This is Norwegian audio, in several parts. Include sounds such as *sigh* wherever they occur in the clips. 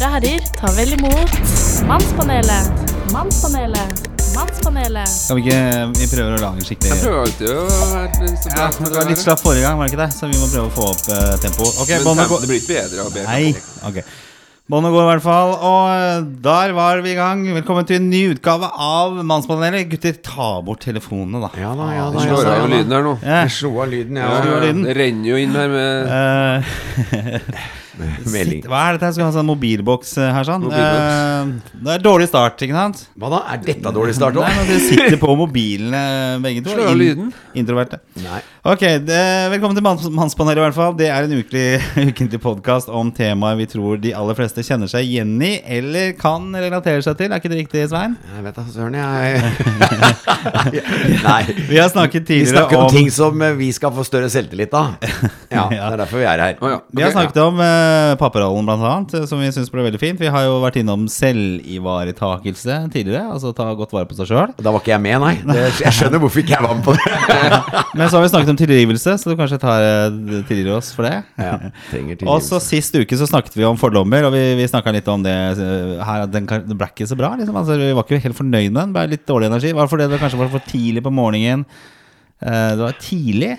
Damer og herrer, ta vel imot Mannspanelet. Mannspanelet. Mannspanelet. Skal vi ikke Vi prøver å lage en Jeg skikkelig prøver alltid å være så bra Ja, som Det var litt det slapp forrige gang, var det ikke det? Så vi må prøve å få opp uh, tempoet. Ok, Men båndet går det blir ikke bedre av bedre. Nei. Ok. Båndet går i hvert fall. Og eh, der var vi i gang. Velkommen til en ny utgave av Mannspanelet. Gutter, ta bort telefonene, da. Ja da, ja da. Vi slår av lyden her nå. Ja. Jeg slo av lyden, Ja, ja. du? Det renner jo inn her med Eh, *laughs* Melding. hva er dette? Skal vi ha sånn mobilboks eh, her, sånn? Mobilboks. Eh, det er dårlig start, ikke sant? Hva da? Er dette dårlig start òg? men Dere sitter på mobilene, begge to. Slå av lyden. Introverte. Nei. Ok, det, velkommen til Manns- Mannspanelet i hvert fall. Det er en ukelig, ukentlig *laughs* podkast om temaer vi tror de aller fleste kjenner seg igjen i, eller kan relatere seg til. Er ikke det riktig, Svein? Jeg vet da, søren, jeg *laughs* Nei. Vi har snakket Vi tidligere snakker om om ting som eh, vi skal få større selvtillit av. Ja, *laughs* det er derfor vi er her. Oh, ja. Vi har snakket snakket om uh, papparollen, blant annet, eh, som vi syns ble veldig fint. Vi har jo vært innom selvivaretakelse tidligere, altså ta godt vare på seg sjøl. Da var ikke jeg med, nei. Det, jeg skjønner hvorfor ikke jeg var med på det. *laughs* Men så har vi snakket om tilgivelse, så du kanskje tar, eh, tilgir oss for det. Ja, trenger Og så tilgivelse. Sist uke så snakket vi om fordommer, og vi, vi snakka litt om det eh, her. at Den, den ble ikke så bra. Liksom. Altså, vi var ikke helt fornøyd med den. Ble litt dårlig energi. Var det fordi det kanskje var for tidlig på morgenen? Eh, det var tidlig.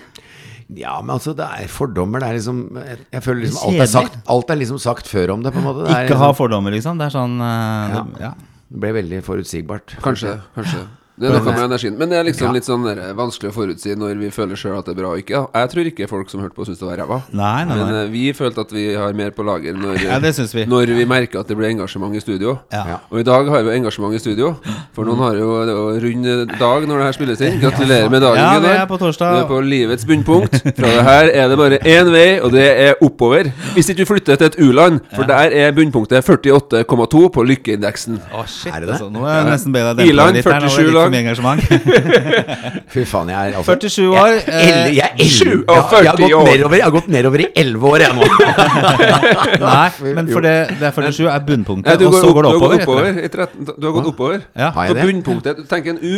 Ja, men altså, det er fordommer. Det er liksom Jeg føler liksom alt er sagt, alt er liksom sagt før om det, på en måte. Det, er Ikke ha liksom, fordommer, liksom. Det er sånn uh, Ja. det, ja. det ble veldig forutsigbart. Kanskje. kanskje Det er noe med energien. Men det er liksom Ja. litt sånn vanskelig å forutsi når vi føler sjøl at det er bra og ikke. Jeg tror ikke folk som hørte på, syns det var ræva. Nei, nei, Men nei. eh, vi følte at vi har mer på lager når, Ja, det vi. når vi merker at det blir engasjement i studio. Ja. Og i dag har vi engasjement i studio. For noen har jo det rund dag når det her spilles inn. Gratulerer med dagen, Ja, vi er på torsdag. Du er på livets bunnpunkt. Fra det her er det bare én vei, og det er oppover. Hvis ikke du flytter til et u-land, for der er bunnpunktet 48,2 på lykkeindeksen. Å, shit, Er det det? altså. Nå er jeg nesten bedre Iland, deg litt her. Nå var det 47 litt for mye engasjement. *laughs* Fy faen, jeg er altså 47 år. Jeg, jeg, jeg, jeg, jeg, jeg, har gått nedover, jeg har gått nedover i 11 år, jeg nå. *laughs* Nei, men for det, det er 47 er bunnpunktet, du, og så går det du har oppover. gått etter oppover 13, du har gått oppover. Ja. Så bunnpunktet Tenk en U.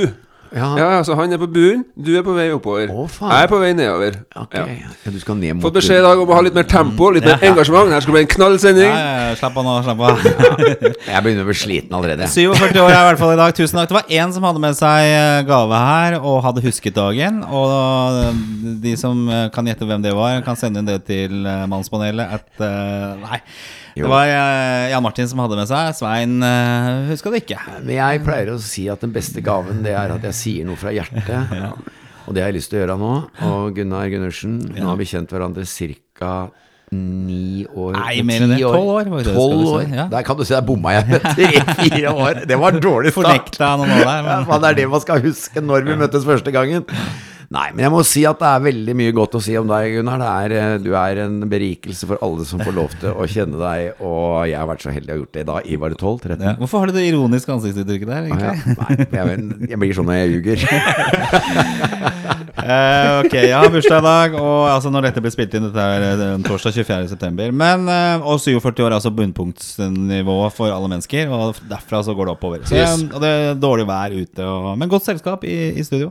Ja. Ja, altså Han er på bunnen, du er på vei oppover. Å, faen. Jeg er på vei nedover. Ok, Ja. ja, du skal ned mot Fått beskjed i dag om å ha litt mer tempo, litt mer Ja. engasjement. Her skal det bli en ja, ja, slapp av nå, slapp av. *laughs* Jeg begynner å bli sliten allerede. 47 år er i hvert fall i dag. Tusen takk. Det var én som hadde med seg eh, gave her, og hadde husket dagen. Og eh, de som eh, kan gjette hvem det var, kan sende inn det til Mannspanelet. At, uh, nei, det var eh, Jan Martin som hadde med seg. Svein uh, huska det ikke. Men jeg pleier å si at den beste gaven, det er at jeg sier noe fra hjertet. *laughs* Og det har jeg lyst til å gjøre nå. Og Gunnar Gundersen, nå har vi kjent hverandre ca. ni år Nei, mer enn det. Tolv år, Tolv år. si, ja. Der kan du si der bomma jeg med tre-fire år. Det var dårlig start. Fornekta noen år der. Men, *laughs* Ja, det er det man skal huske når vi møttes første gangen. Nei, men jeg må si at det er veldig mye godt å si om deg, Gunnar. Det er, eh, du er en berikelse for alle som får lov til å kjenne deg, og jeg har vært så heldig å ha gjort det da i bare 12-13 ja. Hvorfor har du det ironiske ansiktsuttrykket der, Ah, ja. egentlig? Nei, jeg, jeg blir sånn når jeg ljuger. *laughs* *laughs* Eh, ok, jeg har bursdag i dag, og altså når dette blir spilt inn, dette er eh, torsdag 24.9. Men eh, Og 47 år er altså bunnpunktsnivå for alle mennesker, og derfra så går det oppover. Så, Yes. Og det er dårlig vær ute, og, men godt selskap i, i studio.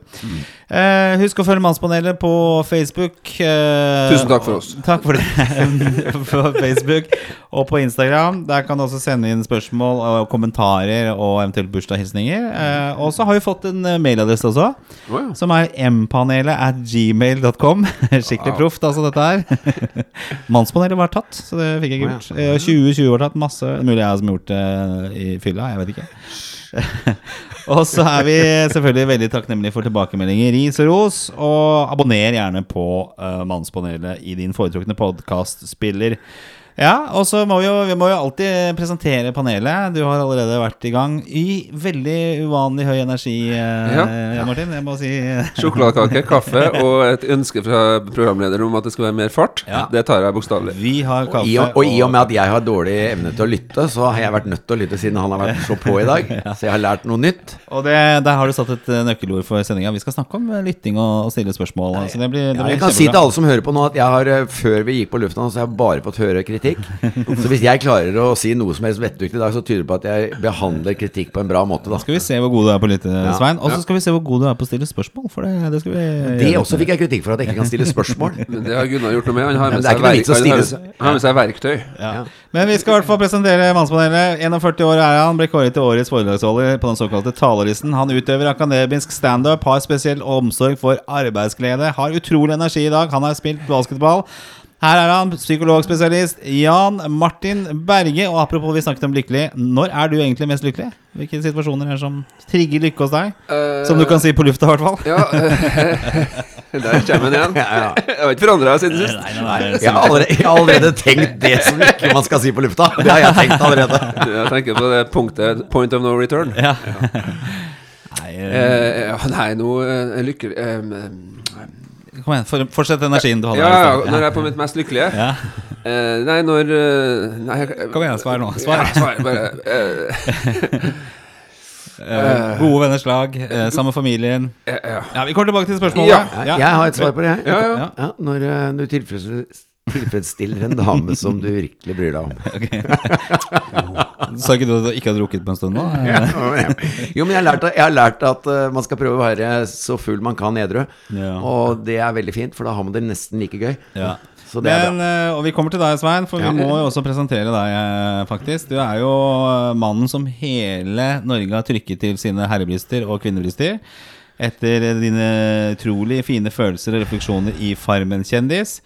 Eh, husk å følge Mannspanelet på Facebook. Tusen takk for oss. Takk for det. *laughs* på Facebook og på Instagram. Der kan du også sende inn spørsmål og kommentarer og eventuelt bursdagshilsninger. Eh, og så har vi fått en eh, mailadresse også. oh, ja. Som er mpanelet at gmail.com. *laughs* Skikkelig proft, altså, dette her. *laughs* Mannspanelet var tatt, så det fikk jeg ikke gjort. Eh, 2020 var tatt, masse. Mulig jeg som har gjort det i fylla, jeg vet ikke. *laughs* og så er vi selvfølgelig veldig takknemlige for tilbakemeldinger, ris og ros. Og abonner gjerne på uh, Mannspanelet i din foretrukne podkastspiller. Ja, og så må vi, jo, vi må jo alltid presentere panelet. Du har allerede vært i gang i veldig uvanlig høy energi, eh, Ja. Jan Martin. Jeg må si *laughs* Sjokoladekake, kaffe og et ønske fra programlederen om at det skal være mer fart. Ja. Det tar jeg bokstavelig. Vi har kaffe. I og, og i og med at jeg har dårlig evne til å lytte, så har jeg vært nødt til å lytte siden han har vært så på i dag. *laughs* Så jeg har lært noe nytt. Og det, der har du satt et eh, nøkkelord for sendinga. Vi skal snakke om eh, lytting og, og stille spørsmål. Så det blir, det Ja, blir jeg kan si til alle som hører på nå, at jeg har, før vi gikk på lufta, så har jeg bare fått høre kritikk kritikk. Så hvis jeg klarer å si noe som helst vettugt i dag, så tyder det på at jeg behandler kritikk på en bra måte, da. Skal vi se hvor god du er på å lytte, Svein. Og så skal vi se hvor god du er på å stille spørsmål. For det, det skal vi Det også fikk jeg kritikk for, at jeg ikke kan stille spørsmål. Men *laughs* det har Gunnar gjort noe med. Han har med seg, verk, han har, stille- han har med seg verktøy. Ja. Men vi skal i hvert fall presentere Mannspanelet. 41 år er han, ble kåret til årets foredragsholder på den såkalte talerlisten. Han utøver akademisk standup, har spesiell omsorg for arbeidsglede, har utrolig energi i dag. Han har spilt basketball. Her er han, psykologspesialist Jan Martin Berge. Og apropos, vi snakket om lykkelig. Når er du egentlig mest lykkelig? Hvilke situasjoner er det som trigger lykke hos deg? Uh, Som du kan si på lufta, i hvert fall. Ja, *laughs* der kommer den igjen. Jeg har ikke forandra meg siden sist. Jeg har, allerede, jeg har allerede tenkt det som ikke man skal si på lufta. Det har jeg tenkt allerede. *laughs* Jeg tenker på det punktet Point of no return. Ja. Nei, uh, nei, nå lykkelig eh, eh, kom igjen, fortsett energien du hadde. Ja, ja, når jeg er på mitt mest lykkelige. Ja. Uh, nei, når uh, Nei, Kom igjen, svar nå. Ja, Svar. svar bare. Uh, *laughs* Eh, gode venners lag, samme familien. ja. Ja, Vi kommer tilbake til spørsmålet. Ja. Jeg har et svar på det. jeg. Ja, ja. Ja, når du tilfredsstiller, tilfredsstiller en dame som du virkelig bryr deg om. *laughs* Sa ikke du at du ikke har drukket på en stund nå? *laughs* Jo, men jeg har lært, jeg har lært at eh, man skal prøve å være så full man kan edru. Ja. Og det er veldig fint, for da har man det nesten like gøy. Ja. Så det er Men, eh, og vi kommer til deg, Svein, for Ja. vi må jo også presentere deg, eh, faktisk. Du er jo mannen som hele Norge har trykket til sine herrebryster og kvinnebryster. Etter dine utrolig fine følelser og refleksjoner i Farmen kjendis.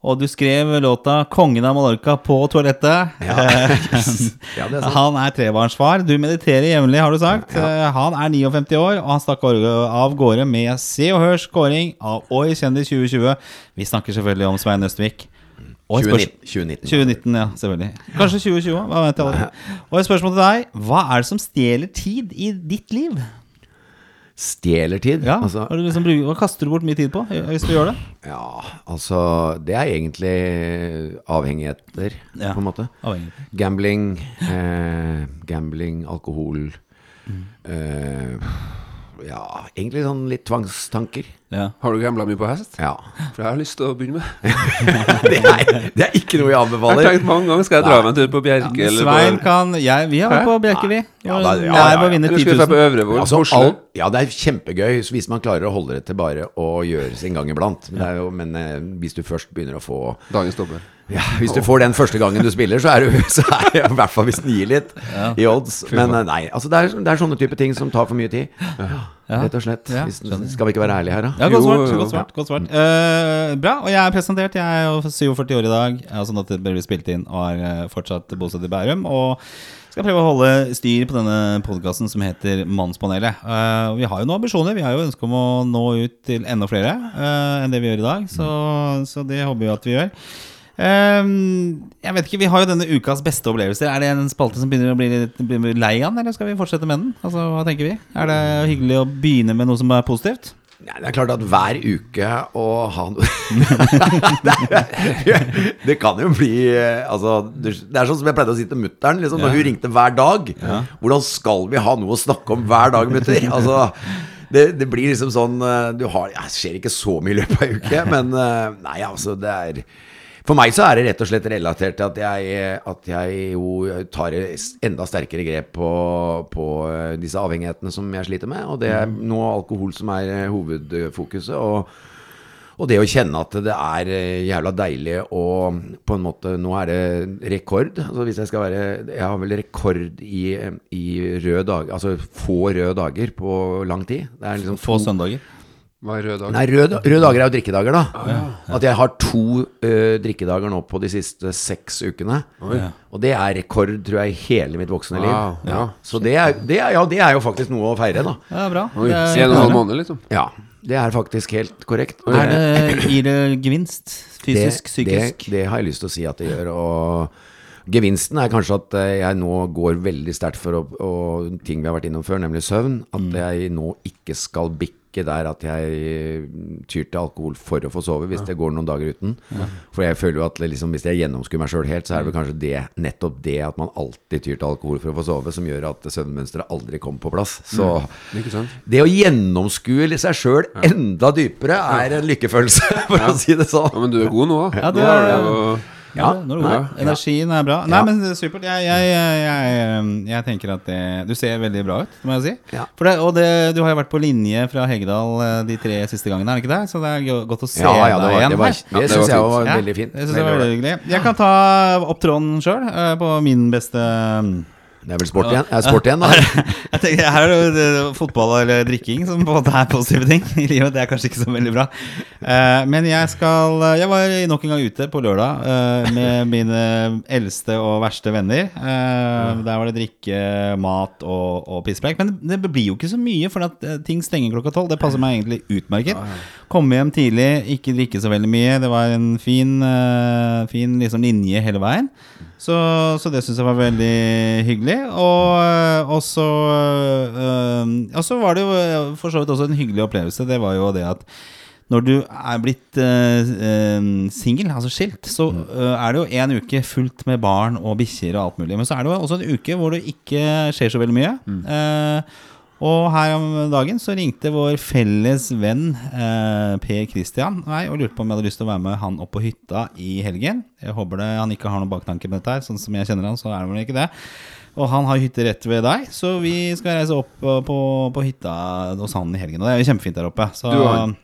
Og du skrev låta 'Kongen av Mallorca' på toalettet. Ja, *laughs* yes. ja, det er. Han er trebarnsfar. Du mediterer jevnlig, har du sagt. Ja. Han er 59 år, og han stakk av gårde med Se og Hørs kåring av Oi kjendis 2020. Vi snakker selvfølgelig om Svein Østvik. Og et spørs- 2019. 2019, ja, selvfølgelig. Kanskje 2020, hva vet jeg aldri. *laughs* Og et spørsmål til deg. Hva er det som stjeler tid i ditt liv? Stjeler tid. Ja, Altså, hva, liksom, hva kaster du bort mye tid på, hvis du gjør det? ja, altså Det er egentlig avhengigheter, Ja. på en måte. Avhengig. Gambling, eh, gambling, alkohol Mm. eh, Ja, egentlig sånn litt tvangstanker. Ja. Har du gambla mye på hest? Ja. For jeg har lyst til å begynne med. *laughs* Det er, det er ikke noe jeg Jeg har anbefaler. tenkt mange ganger skal jeg dra meg en tur på Bjerke. Ja, eller Svein på, kan jeg, Vi har vært på Bjerke, vi. Ja, da- ja, ja, ja. eller 10 skal vi på 000. Øvrevoll? Altså, all, ja, det er kjempegøy hvis man klarer å holde det til bare å gjøre sin gang iblant. Men, det er jo, men eh, hvis du først begynner å få Dagens dobber. ja, Hvis du får den første gangen du spiller, så er du så er det i hvert fall hvis den gir litt i odds. Men eh, nei, altså det er, det er sånne type ting som tar for mye tid. Rett og slett. Ja, skal vi ikke være ærlige her, da? Ja, godt svart. jo, jo. Godt svart, godt svart. Uh, bra. Og jeg er presentert. Jeg er jo 47 år i dag. Sånn at det blir spilt inn og er eh, fortsatt bosatt i Bærum. Og skal prøve å holde styr på denne podkasten som heter Mannspanelet. Uh, vi har jo noen ambisjoner. Vi har jo ønske om å nå ut til enda flere uh, enn det vi gjør i dag. Så, så det håper vi at vi gjør. Eh, jeg vet ikke, Vi har jo denne ukas beste opplevelser. Er det en spalte som begynner å bli litt bli lei av den, eller skal vi fortsette med den? Altså, Hva tenker vi? Er det hyggelig å begynne med noe som er positivt? Nei, det er klart at hver uke å ha noe *laughs* det, kan jo bli eh, Altså, det er sånn som jeg pleide å si til mutter'n liksom, når hun ringte hver dag. Hvordan skal vi ha noe å snakke om hver dag, mutter? *laughs* Altså, det, det blir liksom sånn eh, Du har ja, Det skjer ikke så mye i løpet av ei uke, men eh, Nei, altså, det er for meg så er det rett og slett relatert til at jeg, at jeg jo tar enda sterkere grep på, på eh, disse avhengighetene som jeg sliter med. Og det er nå alkohol som er eh, hovedfokuset. Og, og det å kjenne at det er eh, jævla deilig å på en måte Nå er det rekord. Altså hvis jeg skal være Jeg har vel rekord i, i røde dager Altså få røde dager på lang tid. Det er liksom Få to- søndager. Hva er rød dager? Nei, røde, røde dager er jo drikkedager, da. At jeg har to uh, drikkedager nå på de siste seks ukene. Og det er rekord, tror jeg, i hele mitt voksne liv. Ah, ja. Så det er, det, er, ja, det er jo faktisk noe å feire, da. Ja, bra. Oi, Det er- En og en halv måned, liksom. Ja, det er faktisk helt korrekt. Er det, gir det gevinst? Fysisk, det, psykisk? Det, det har jeg lyst til å si at det gjør. Og gevinsten er kanskje at eh, jeg nå går veldig sterkt for å, og ting vi har vært innom før, nemlig søvn. At Mm. jeg nå ikke skal bikke der at jeg tyr til alkohol for å få sove, hvis det går noen dager uten. For jeg føler jo at liksom, hvis jeg gjennomskuer meg sjøl helt, så er det vel kanskje det, nettopp det at man alltid tyr til alkohol for å få sove, som gjør at søvnmønsteret aldri kommer på plass. Så Ikke sant? det å gjennomskue seg sjøl enda dypere er en lykkefølelse, *laughs* for å si det sånn. Ja, men du er god nå. Ja, du Nå er- det jo Ja. Når du går. Ja. Energien er bra. Nei, men det er supert. Jeg, jeg, jeg, jeg, jeg tenker at det Du ser veldig bra ut, må jeg si. Ja. Det, og det, du har jo vært på linje fra Heggedal eh, de tre siste gangene, er det ikke det? Så det er godt å se Ja, ja, deg igjen det, var, det, det syns jeg var veldig fint. Jeg, synes jeg var Veldig veldig hyggelig. Jeg kan ta opp tråden sjøl, på min beste Det er vel sport igjen? Er sport igjen, da? *laughs* Jeg tenker, Her er det jo fotball eller drikking som på en måte er positive ting i livet. Det er kanskje ikke så veldig bra. Eh, men jeg skal Jeg var nok en gang ute på lørdag eh, med *laughs* mine eldste og verste venner. Eh, der var det drikke, mat og, og pisspreik. Men det blir jo ikke så mye, for at eh, ting stenger klokka tolv. Det passer meg egentlig utmerket. Komme hjem tidlig, ikke drikke så veldig mye. Det var en fin, eh, fin liksom linje hele veien. Så, så det syns jeg var veldig hyggelig. Og, øh, og så øh, Og så var det jo øh, for så vidt også en hyggelig opplevelse. Det var jo det at når du er blitt uh, singel, altså skilt, så øh, er det jo en uke fullt med barn og bikkjer og alt mulig. Men så er det jo også en uke hvor det ikke skjer så veldig mye. Eh, og her om dagen så ringte vår felles venn eh, Per Christian meg og lurte på om jeg hadde lyst til å være med han opp på hytta i helgen. Jeg håper det, han ikke har noen baktanke med dette her. Sånn som jeg kjenner han, så er det vel ikke det. Og han har hytte rett ved deg, så vi skal reise opp eh, på, på hytta hos han i helgen. Og det er jo kjempefint der oppe. Så, Du?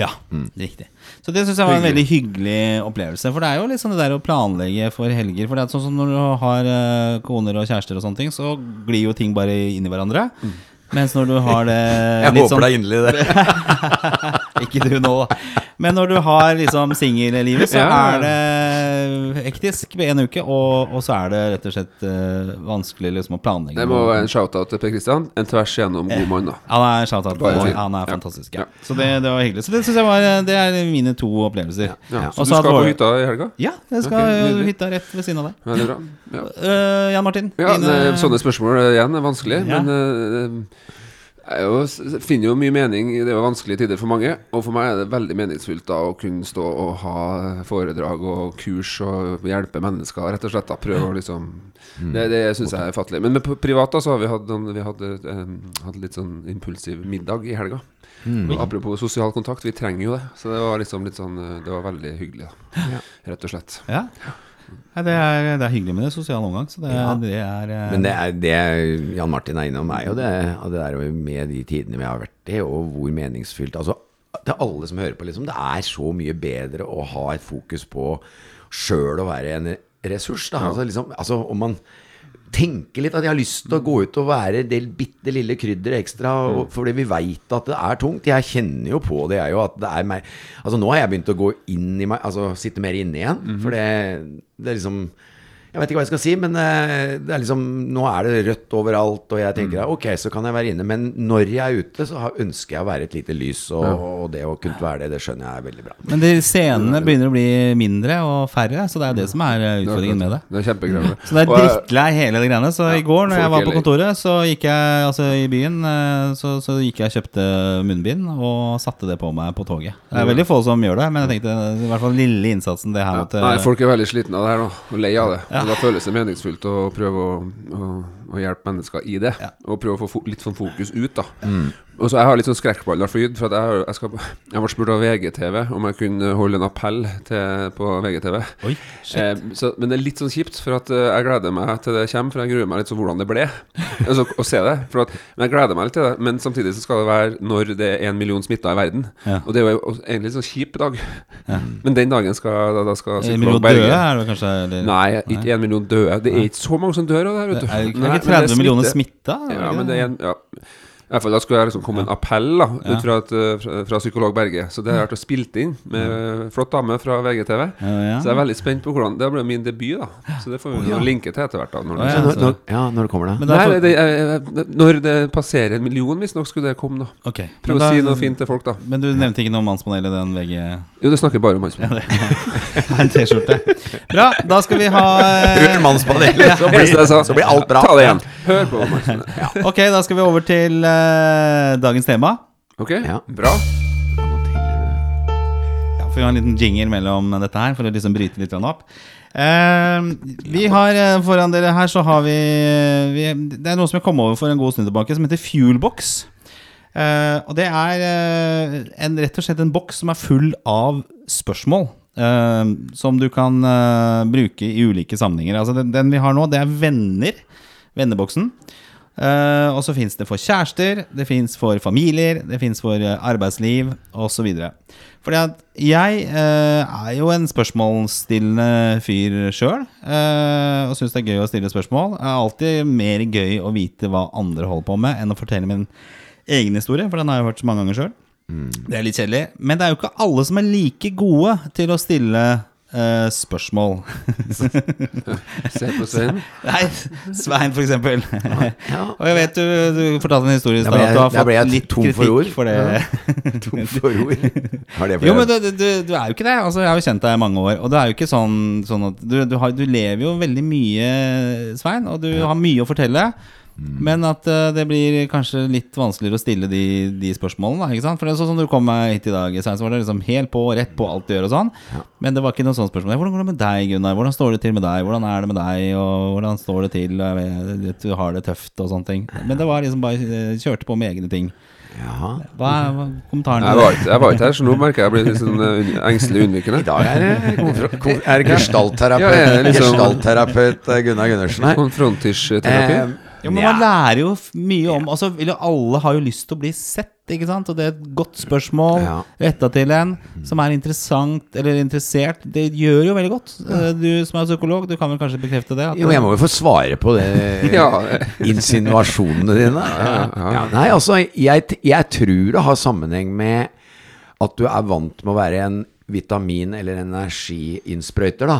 Ja, riktig. Så det syns jeg var en veldig hyggelig opplevelse. For det er jo litt sånn det der å planlegge for helger. For det er sånn som når du har eh, koner og kjærester og sånne ting, så glir jo ting bare inn i hverandre. Mens når du har det Jeg litt håper sånn da inderlig det. *laughs* Ikke du nå. Men når du har liksom singellivet, så er det hektisk ved en uke. Og, og så er det rett og slett uh, vanskelig liksom å planlegge. Det må være en shout-out til Per Kristian. En tvers igjennom god mann, da. Han er shout-out. Han er fantastisk. Ja. Så det, det var hyggelig. Så det synes jeg var Det er mine to opplevelser. Så du skal på hytta i helga? Ja, jeg skal Ok, uh, hytta rett ved siden av deg. Veldig bra. Ja. Uh, Jan Martin, Ja, dine- sånne spørsmål igjen er vanskelig, Ja. men eh, jeg er finner jo mye mening i det er jo vanskelige tider for mange. Og for meg er det veldig meningsfullt da å kunne stå og ha foredrag og kurs og hjelpe mennesker, rett og slett. da Prøve å liksom Det, det syns jeg er fattelig. Men med privat da så har vi hatt, vi hadde, eh, hatt litt sånn impulsiv middag i helga. Mm. apropos sosial kontakt, vi trenger jo det. Så det var liksom litt sånn eh, Det var veldig hyggelig, da. Rett og slett. Ja. Nei, det, er, det er hyggelig med det sosiale omgang. Så det, Ja. det er eh, Men det, er, det Jan Martin er innom, er jo det der med de tidene vi har vært i, og hvor meningsfylt Altså, til alle som hører på, liksom, det er så mye bedre å ha et fokus på sjøl å være en ressurs. Da. Altså, liksom, altså, om man tenker litt at jeg har lyst til å gå ut og være det bitte lille krydderet ekstra, og, fordi vi veit at det er tungt. Jeg kjenner jo på det, jeg jo, at det er meg Altså, nå har jeg begynt å gå inn i meg, altså sitte mer inne igjen, for det, det er liksom jeg vet ikke hva jeg skal si, men eh, det er liksom, nå er det rødt overalt, og jeg tenker ok, så kan jeg være inne. Men når jeg er ute, så ønsker jeg å være et lite lys, og, og det å kunne være det, det skjønner jeg er veldig bra. Men de scenene begynner å bli mindre og færre, så det er det som er eh, utfordringen med det. Det er kjempekrevende. Så det er drittlei hele det greiene. Så i går når jeg var på kontoret, så gikk jeg altså i byen eh, Så, så gikk jeg og kjøpte munnbind og satte det på meg på toget. Det er veldig få som gjør det, men jeg tenkte i hvert fall lille innsatsen det her måtte Nei, folk er veldig slitne av det her nå, og lei av det. Og Da føles det meningsfullt å prøve å, å, å hjelpe mennesker i det. Og prøve å få litt sånn fokus ut, da. Og så Jeg har litt sånn skrekkballer fryd. For at jeg, jeg, skal, jeg ble spurt av VGTV om jeg kunne holde en appell til, på VGTV. Oi. Eh, så, men det er litt sånn kjipt, for at eh, jeg gleder meg til det kommer. For jeg gruer meg litt til hvordan det ble *laughs* altså, å se det. For at, men jeg gleder meg litt til det. Men samtidig så skal det være når det er en million smitta i verden. Ja. Og det er jo egentlig en sånn kjip dag. Men den dagen skal da, da skal En million døde er det kanskje? Eller? Nei, ikke en million døde. Det er ikke så mange som dør av det her, vet du. Nei, ikke men det er 30 millioner smitta? Ja, men det er en ja. for hvert fall Da skulle jeg liksom komme med en appell da Ja. ut fra, et, eh, fra, fra psykolog Berge. Så det har jeg vært og spilt inn med flott dame fra VGTV. Ja, ja. Så jeg er veldig spent på hvordan Det blir min debut, da. Så det får vi jo linke til etter hvert. da når det ja. Når, når, ja, når det kommer da. Nei, for- det, eh, når det passerer en million, visstnok skulle det komme, da. Ok. Prøv å si noe fint til folk, da. Men du nevnte ikke noe om i den VG Jo, det snakker bare om mannspanel. det er *laughs* En T-skjorte. Bra, da skal vi ha eh, Bruk mannspanelet, *laughs* så, så blir alt bra. Ta det igjen. Hør på Martin. Ok, da skal vi over til eh, dagens tema. Ok, Ja. bra. Ja, for vi har en liten jingle mellom dette her For å liksom bryte litt grann opp Eh, Vi har eh, foran dere her Så har vi, vi Det er noe som jeg kom over for en god stund tilbake Som heter Fuelbox Eh, Og det er eh, en, rett og slett en boks Som er full av spørsmål eh, som du kan eh, bruke i ulike sammenhenger. Altså den, den vi har nå, det er venner. Venneboksen. Eh, og så fins det for kjærester, det fins for familier, det fins for eh, arbeidsliv osv. Fordi at jeg uh, er jo en spørsmålsstillende fyr sjøl, Uh, og syns det er gøy å stille spørsmål. Det er alltid mer gøy å vite hva andre holder på med, enn å fortelle min egen historie, for den har jeg hørt så mange ganger sjøl. Det er litt kjedelig. Men det er jo ikke alle som er like gode til å stille eh, spørsmål. *laughs* Se på Svein. Nei, Svein, for eksempel. Ja. Og jeg vet du, du fortalte en historie i stad at du har da ble fått jeg litt tom for ord. for det. *laughs* Tom for ord. Har det *laughs* Jo, men du, du, du er jo ikke det. Altså, jeg har jo kjent deg i mange år. Og det er jo ikke sånn, sånn at du, du, har, du lever jo veldig mye, Svein, og du har mye å fortelle. Mm. Men at eh, det blir kanskje litt vanskeligere å stille de, de spørsmålene. Da, ikke sant? For det er sånn som du kom meg hit i dag, så var det liksom helt på, rett på alt du gjør og sånn. Men det var ikke noe sånt spørsmål. Hvordan går det med deg, Gunnar? Hvordan står det til med deg? Hvordan er det med deg? Og hvordan står det til? Vet, Du har det tøft og sånne ting. Men det var liksom bare eh, kjørte på med egne ting. Ja. Hva er kommentaren Jeg var, ikke, jeg var ikke her, så nå merker jeg jeg blir litt sånn uh, engstelig unnvikende. I dag er det, er gestaltterapeut, Ja, liksom- gestaltterapeut Gunnar Gundersen her. Konfrontisj-terapi. Eh, Jo, men Man lærer jo mye om Altså, Alle har jo lyst til å bli sett, ikke sant? Og det er et godt spørsmål Ja. retta til en som er interessant eller interessert. Det gjør jo veldig godt. Eh, Du som er psykolog, du kan vel kanskje bekrefte det? Jo, jeg må jo få svare på det *laughs* Ja. insinuasjonene dine. *laughs* Ja, nei, altså, jeg, jeg tror det har sammenheng med at du er vant med å være en vitamin- eller energiinnsprøyter, da.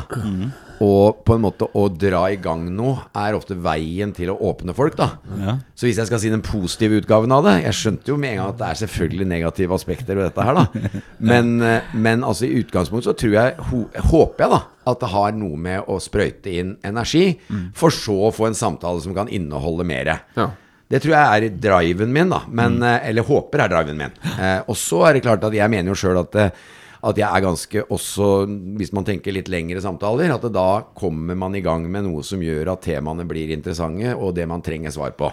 Og på en måte å dra i gang noe er ofte veien til å åpne folk, da. Ja. Så hvis jeg skal si den positive utgaven av det Jeg skjønte jo med en gang at det er selvfølgelig negative aspekter ved dette her, da. *laughs* Men, eh, men altså i utgangspunktet så tror jeg, håper jeg da, at det har noe med å sprøyte inn energi, for så å få en samtale som kan inneholde mer. Ja. Det tror jeg er driven min, da. Men, mm. Eller håper er driven min. *laughs* Eh, og så er det klart at jeg mener jo sjøl at, eh, at jeg er ganske også, hvis man tenker litt lengre samtaler, at da kommer man i gang med noe som gjør at temaene blir interessante, og det man trenger svar på.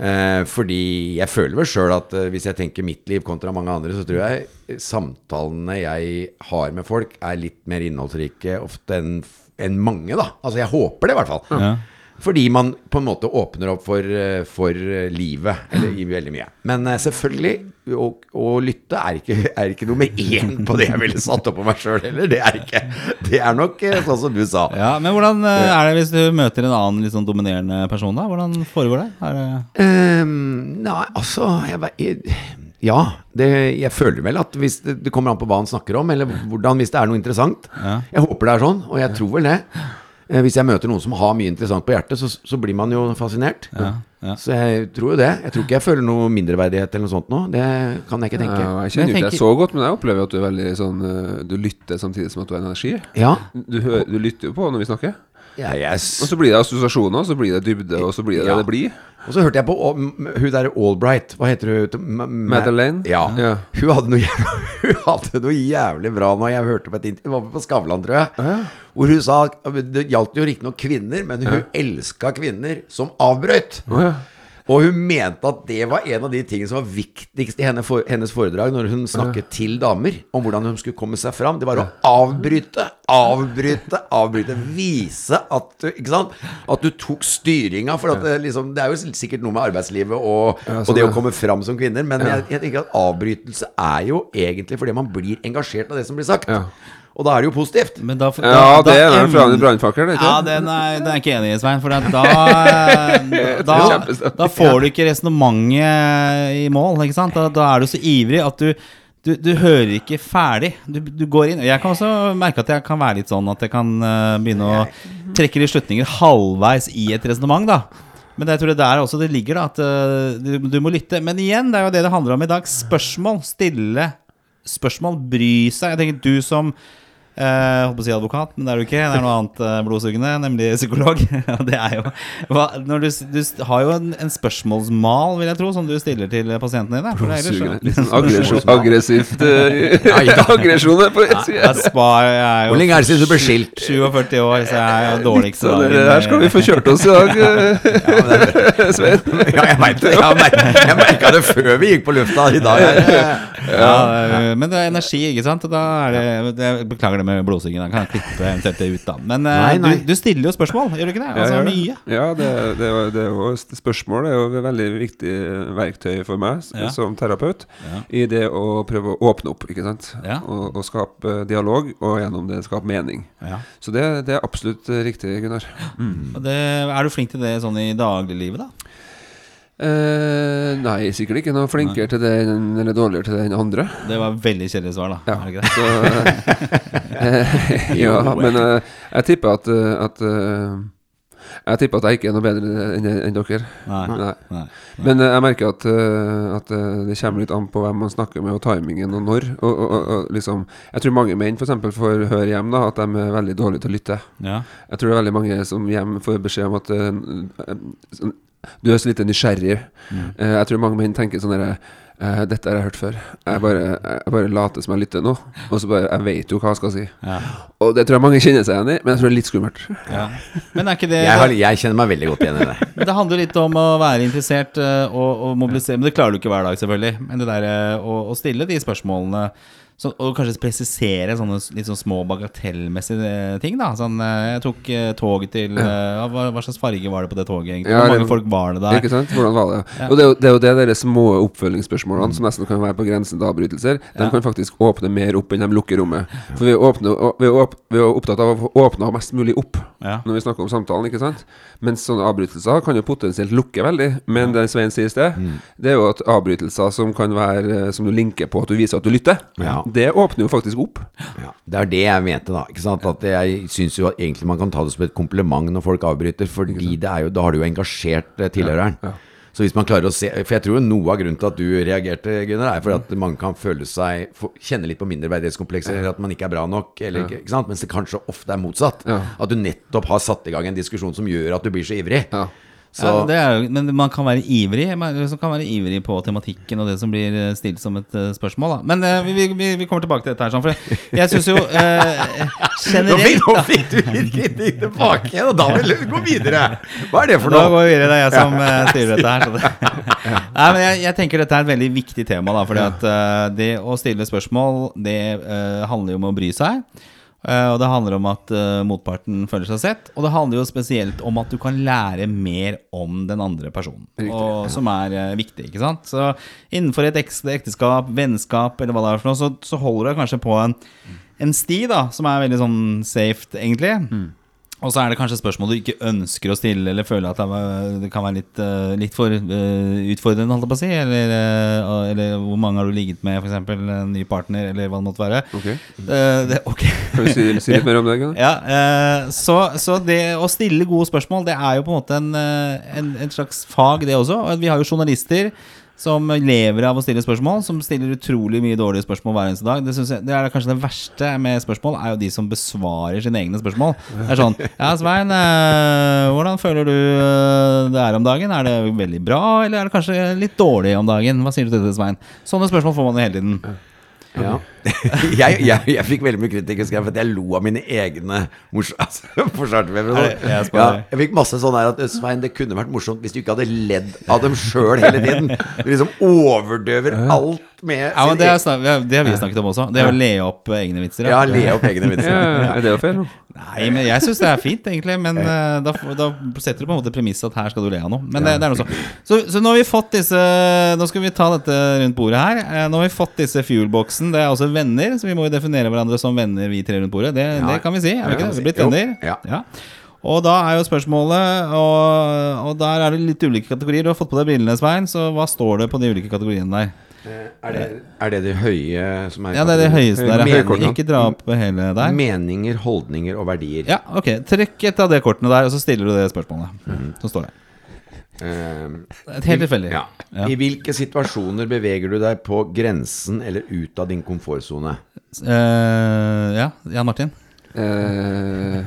Eh, fordi jeg føler vel sjøl at eh, hvis jeg tenker mitt liv kontra mange andre, så tror jeg samtalene jeg har med folk, er litt mer innholdsrike ofte enn enn mange, da. Altså jeg håper det, i hvert fall. Ja. Fordi man på en måte åpner opp for, eh, for eh, livet, eller i veldig mye. Men eh, selvfølgelig, å, å lytte er ikke, er ikke nummer én på det jeg ville satt opp på meg sjøl heller. Det er ikke. Det er nok sånn som du sa. Ja, Men hvordan er det hvis du møter en annen litt sånn dominerende person? da? Hvordan foregår det? Det um, nei, altså jeg, jeg, Ja, det, jeg føler vel at hvis det, det kommer an på hva han snakker om, eller hvordan, hvis det er noe interessant. Ja. Jeg håper det er sånn, og jeg tror vel det. Eh, Hvis jeg møter noen som har mye interessant på hjertet, så, så blir man jo fascinert. Ja, ja. Så jeg tror jo det. Jeg tror ikke jeg føler noe mindreverdighet eller noe sånt nå. Det kan jeg ikke tenke. Ja, jeg kjenner jo ikke deg så godt, men jeg opplever at du er veldig sånn eh, Du lytter samtidig som at du har energi. Ja. Du, hører, du lytter jo på når vi snakker. Ja Yes. Og så blir det assosiasjoner, så blir det dybde, og så blir det Ja. det det blir. og så hørte jeg på å, hun derre Albright. Hva heter hun? Ma- Ma- Madeleine? Ja. Ja. Hun, hadde noe, *laughs* hun hadde noe jævlig bra når jeg hørte på et intervju. Var på Skavlan, tror jeg. Hvor hun sa Det gjaldt jo riktignok kvinner, men hun elska kvinner som avbrøt. Ja. Og hun mente at det var en av de tingene som var viktigst i hennes foredrag når hun snakket til damer om hvordan hun skulle komme seg fram. Det var å avbryte, avbryte, avbryte. Vise at du, ikke sant? At du tok styringa. For det, liksom, det er jo sikkert noe med arbeidslivet og, og det å komme fram som kvinner. Men jeg, jeg tenker at avbrytelse er jo egentlig fordi man blir engasjert av det som blir sagt. Og da er det jo positivt. Men da, Ja, det da er en brannfakkelen, Ja, den er, den er jeg ikke enig i, Svein. For da, *laughs* da, da, da får du ikke resonnementet i mål. Ikke sant? Da, da er du så ivrig at du, du, du hører ikke ferdig. Du, du går inn. Jeg kan også merke at jeg kan være litt sånn at jeg kan eh, begynne å trekke litt slutninger halvveis i et resonnement. da men jeg tror det der også det ligger, da. At eh, du, du må lytte. Men igjen, det er jo det det handler om i dag. Spørsmål. Stille spørsmål. Bry seg. Jeg tenker du som eh, holdt på å si advokat, men det er du ikke. Det er noe annet eh, blodsugende, nemlig psykolog. *laughs* Og det er jo hva, når du, du har jo en, en spørsmålsmal, vil jeg tro, som du stiller til pasientene dine. Blodsugende. Litt *laughs* sånn aggresjon, aggressivt uh, Aggresjon på Jeg side. jeg er Hvor lenge er det siden du ble skilt? 47 år, så jeg er jo dårligst her skal vi få kjørt oss i dag, eh, *laughs* Svein. Ja, jeg. Jeg merka, jeg det før vi gikk på lufta i dag. Ja, men det er energi, ikke sant? Da er det, det Beklager det med blåsingen. Da kan klippe eventuelt det ut, da. Men eh, Nei, nei. Du, du stiller jo spørsmål, gjør du ikke det? Altså ja, mye. Ja, det, det, det er spørsmål er jo et veldig viktig verktøy for meg Ja. som terapeut. Ja. I det å prøve å åpne opp, ikke sant. Og, og skape dialog, og gjennom det skape mening. Ja. Så det, det er absolutt riktig, Gunnar. Det, er du flink til det sånn i dagliglivet, da? Eh, nei, sikkert ikke noe flinkere til det enn, eller dårligere til det enn andre. Det var veldig kjedelig svar, da. Ja. Så, *laughs* uh, ja, men uh, jeg tipper at, eh, at Jeg tipper at jeg ikke er noe bedre enn enn dere. Nei. Nei. Nei. Men jeg merker at, at det kommer litt an på hvem man snakker med, og timingen, og når. Og, og, og, liksom Jeg tror mange menn f.eks. får høre hjem da at de er veldig dårlige til å lytte. Ja. Jeg tror det er veldig mange som hjem får beskjed om at sånn, Du er så lite nysgjerrig. Eh, jeg tror mange menn tenker sånn derre uh, dette har jeg hørt før. Jeg bare, jeg bare later som jeg lytter nå. Og så bare Jeg vet jo hva jeg skal si. Ja. Og det tror jeg mange kjenner seg igjen i, men jeg tror det er litt skummelt. Ja. Men er ikke det Jeg, har, jeg kjenner meg veldig godt igjen i det. Men *laughs* Det handler litt om å være interessert eh, og, og mobilisere. Men det klarer du ikke hver dag, selvfølgelig. Men det der eh, å, å stille de spørsmålene så, og kanskje presisere sånne litt sånn små bagatellmessige eh, ting. da Sånn, eh, Jeg tok eh, toget til eh, hva, hva slags farge var det på det toget, egentlig? Ja, Hvor det- mange folk var det der? Ikke sant? Hvordan var det? Ja. Og det er jo det, er jo det de små oppfølgingsspørsmålene som nesten kan være på grensen til avbrytelser, de Ja. kan faktisk åpne mer opp enn de lukker rommet. For vi er, åpne, vi, er vi er opptatt av å åpne mest mulig opp Ja. når vi snakker om samtalen, ikke sant? Mens sånne avbrytelser kan jo potensielt lukke veldig. Men det Svein sier i sted, det er jo at avbrytelser som kan være Som du linker på at du viser at du lytter, Ja. Det åpner jo faktisk opp. Ja, det er det jeg mente, da. Ikke sant? At jeg syns jo at egentlig man kan ta det som et kompliment når folk avbryter, fordi det er jo, da har du jo engasjert eh, tilhøreren. Ja, ja. Så hvis man klarer å se For jeg tror jo noe av grunnen til at du reagerte, Gunnar, er for at mange kan føle seg Kjenne litt på mindreverdighetskomplekser, eller at man ikke er bra nok, eller ikke sant? Mens det kanskje ofte er motsatt. Ja. At du nettopp har satt i gang en diskusjon som gjør at du blir så ivrig. Ja. Så ja, det jo, men man kan være ivrig Man kan være ivrig på tematikken og det som blir eh, stilt som et eh, spørsmål. Da. Men eh, vi, vi, vi kommer tilbake til dette her. Sånn, for jeg syns jo eh, *laughs* generelt nå fikk du litt kritikk tilbake igjen, og da vil du gå videre! Hva er det for Da noe? går vi videre. Det er jeg som *laughs* eh, styrer dette her. Så det. *laughs* Nei, men jeg, jeg tenker dette er et veldig viktig tema. Da, fordi at det å stille spørsmål, det handler jo om å bry seg. Eh, og det handler om at eh, motparten føler seg sett. Og det handler jo spesielt om at du kan lære mer om den andre personen. og, Som er eh, viktig. ikke sant? Så innenfor et ekteskap, vennskap eller hva det er for noe, så, så holder du kanskje på en, en sti da, som er veldig sånn safe, egentlig. Og så er det kanskje spørsmål du ikke ønsker å stille, eller føler at det, kan være litt, eh, litt for eh, utfordrende, holdt jeg på å si. Eller, eh, eller hvor mange har du ligget med, f.eks. en ny partner, eller hva det måtte være. Ok. Det, det, okay. Kan du si, si litt *laughs* mer om det? Gunnar? Ja, så, så det å stille gode spørsmål, det er jo på en måte en, en, en slags fag, det også. Vi har jo journalister som lever av å stille spørsmål, som stiller utrolig mye dårlige spørsmål hver eneste dag. Det, jeg, det er kanskje det verste med spørsmål, er jo de som besvarer sine egne spørsmål. Det er sånn Ja, Svein, øh, hvordan føler du eh, det er om dagen? Er det veldig bra, eller er det kanskje litt dårlig om dagen? Hva sier du til det, Svein? Sånne spørsmål får man jo hele tiden. Ja. *laughs* jeg, jeg, jeg fikk veldig mye kritikk husker jeg, for at jeg lo av mine egne mors... *laughs* Altså, Ja, jeg fikk masse sånn her at Svein, det kunne vært morsomt hvis du ikke hadde ledd av dem sjøl hele tiden. Du liksom overdøver alt med Ja, men det, er, snak- det har vi snakket om også. Det er å le opp egne vitser. Ja, le opp egne vitser. Ja, er det feil? Nei, men jeg syns det er fint, egentlig. Men eh, da, da setter du på en måte premisset at her skal du le av noe. Men det, det er noe sånn. Så, så nå har vi fått disse Nå skal vi ta dette rundt bordet her. Eh, Nå har vi fått disse fuelboksen. Det er også venner, så vi må jo definere hverandre som venner, vi tre rundt bordet. Det, det kan vi si. Er vi ikke det? vi er blitt si. Jo. venner. Ja. Og da er jo spørsmålet og, og der er det litt ulike kategorier. Du har fått på deg brillene, Svein, så hva står det på de ulike kategoriene der? Er det, er det de høye som er Ja, det er det høyeste der. ja. Ikke dra opp hele der. Meninger, holdninger og verdier. Ja, ok. Trekk et av de kortene der, og så stiller du det spørsmålet. Så står det. Eh, Et Helt tilfeldig. ja. Ja. I hvilke situasjoner beveger du deg på grensen eller ut av din komfortsone? Uh, ja, Jan Martin. Uh,